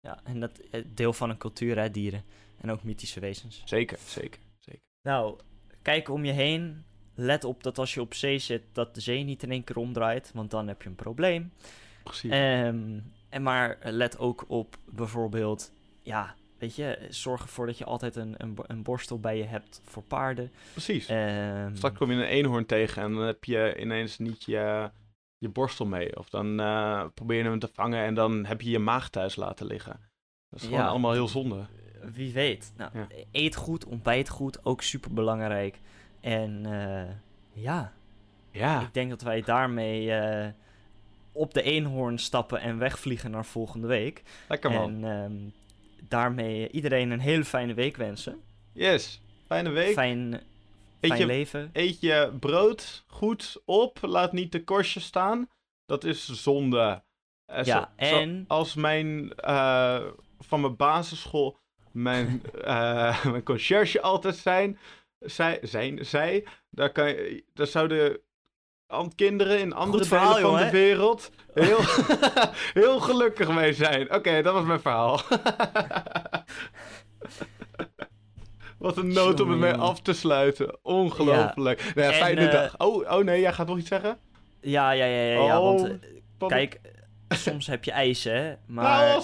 Ja, en dat eh, deel van een cultuur, hè, dieren. En ook mythische wezens. Zeker, zeker, zeker. Nou, kijk om je heen. Let op dat als je op zee zit, dat de zee niet in één keer omdraait, want dan heb je een probleem. Precies. Ehm, en maar let ook op bijvoorbeeld, ja, weet je, zorg ervoor dat je altijd een, een, een borstel bij je hebt voor paarden. Precies. Ehm, Straks kom je een eenhoorn tegen en dan heb je ineens niet je, je borstel mee. Of dan eh, probeer je hem te vangen en dan heb je je maag thuis laten liggen. Dat is gewoon Ja. allemaal heel zonde. Wie weet. Nou, Ja. Eet goed, ontbijt goed, ook super belangrijk. En eh, ja, Ja, ik denk dat wij daarmee eh, op de eenhoorn stappen en wegvliegen naar volgende week. lekker man. En ehm, daarmee iedereen een hele fijne week wensen. Yes, fijne week. Fijn, Eet fijn je- leven. Eet je brood goed op. Laat niet de korstjes staan. Dat is zonde. Eh, Ja, zo- zo- en- als mijn... eh, van mijn basisschool... Mijn, eh mijn conciërge altijd zijn... Zij, zijn, zij... Daar, kan je, daar zouden kinderen in andere verhaal, delen van de wereld... Heel, heel gelukkig mee zijn. Oké, dat was mijn verhaal. Wat een nood om het mee Jongen. af te sluiten. Ongelooflijk. Nou ja, En, fijne eh, dag. Oh, oh nee, jij gaat nog iets zeggen? Ja, ja, ja, ja. ja want Oh, eh, kijk, soms heb je ijs, hè. Maar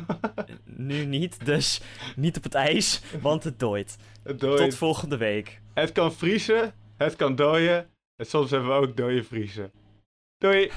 nu niet, dus niet op het ijs, want het dooit. Het dooit. Tot volgende week. Het kan vriezen, het kan dooien. En soms hebben we ook dode vriezen. Doei!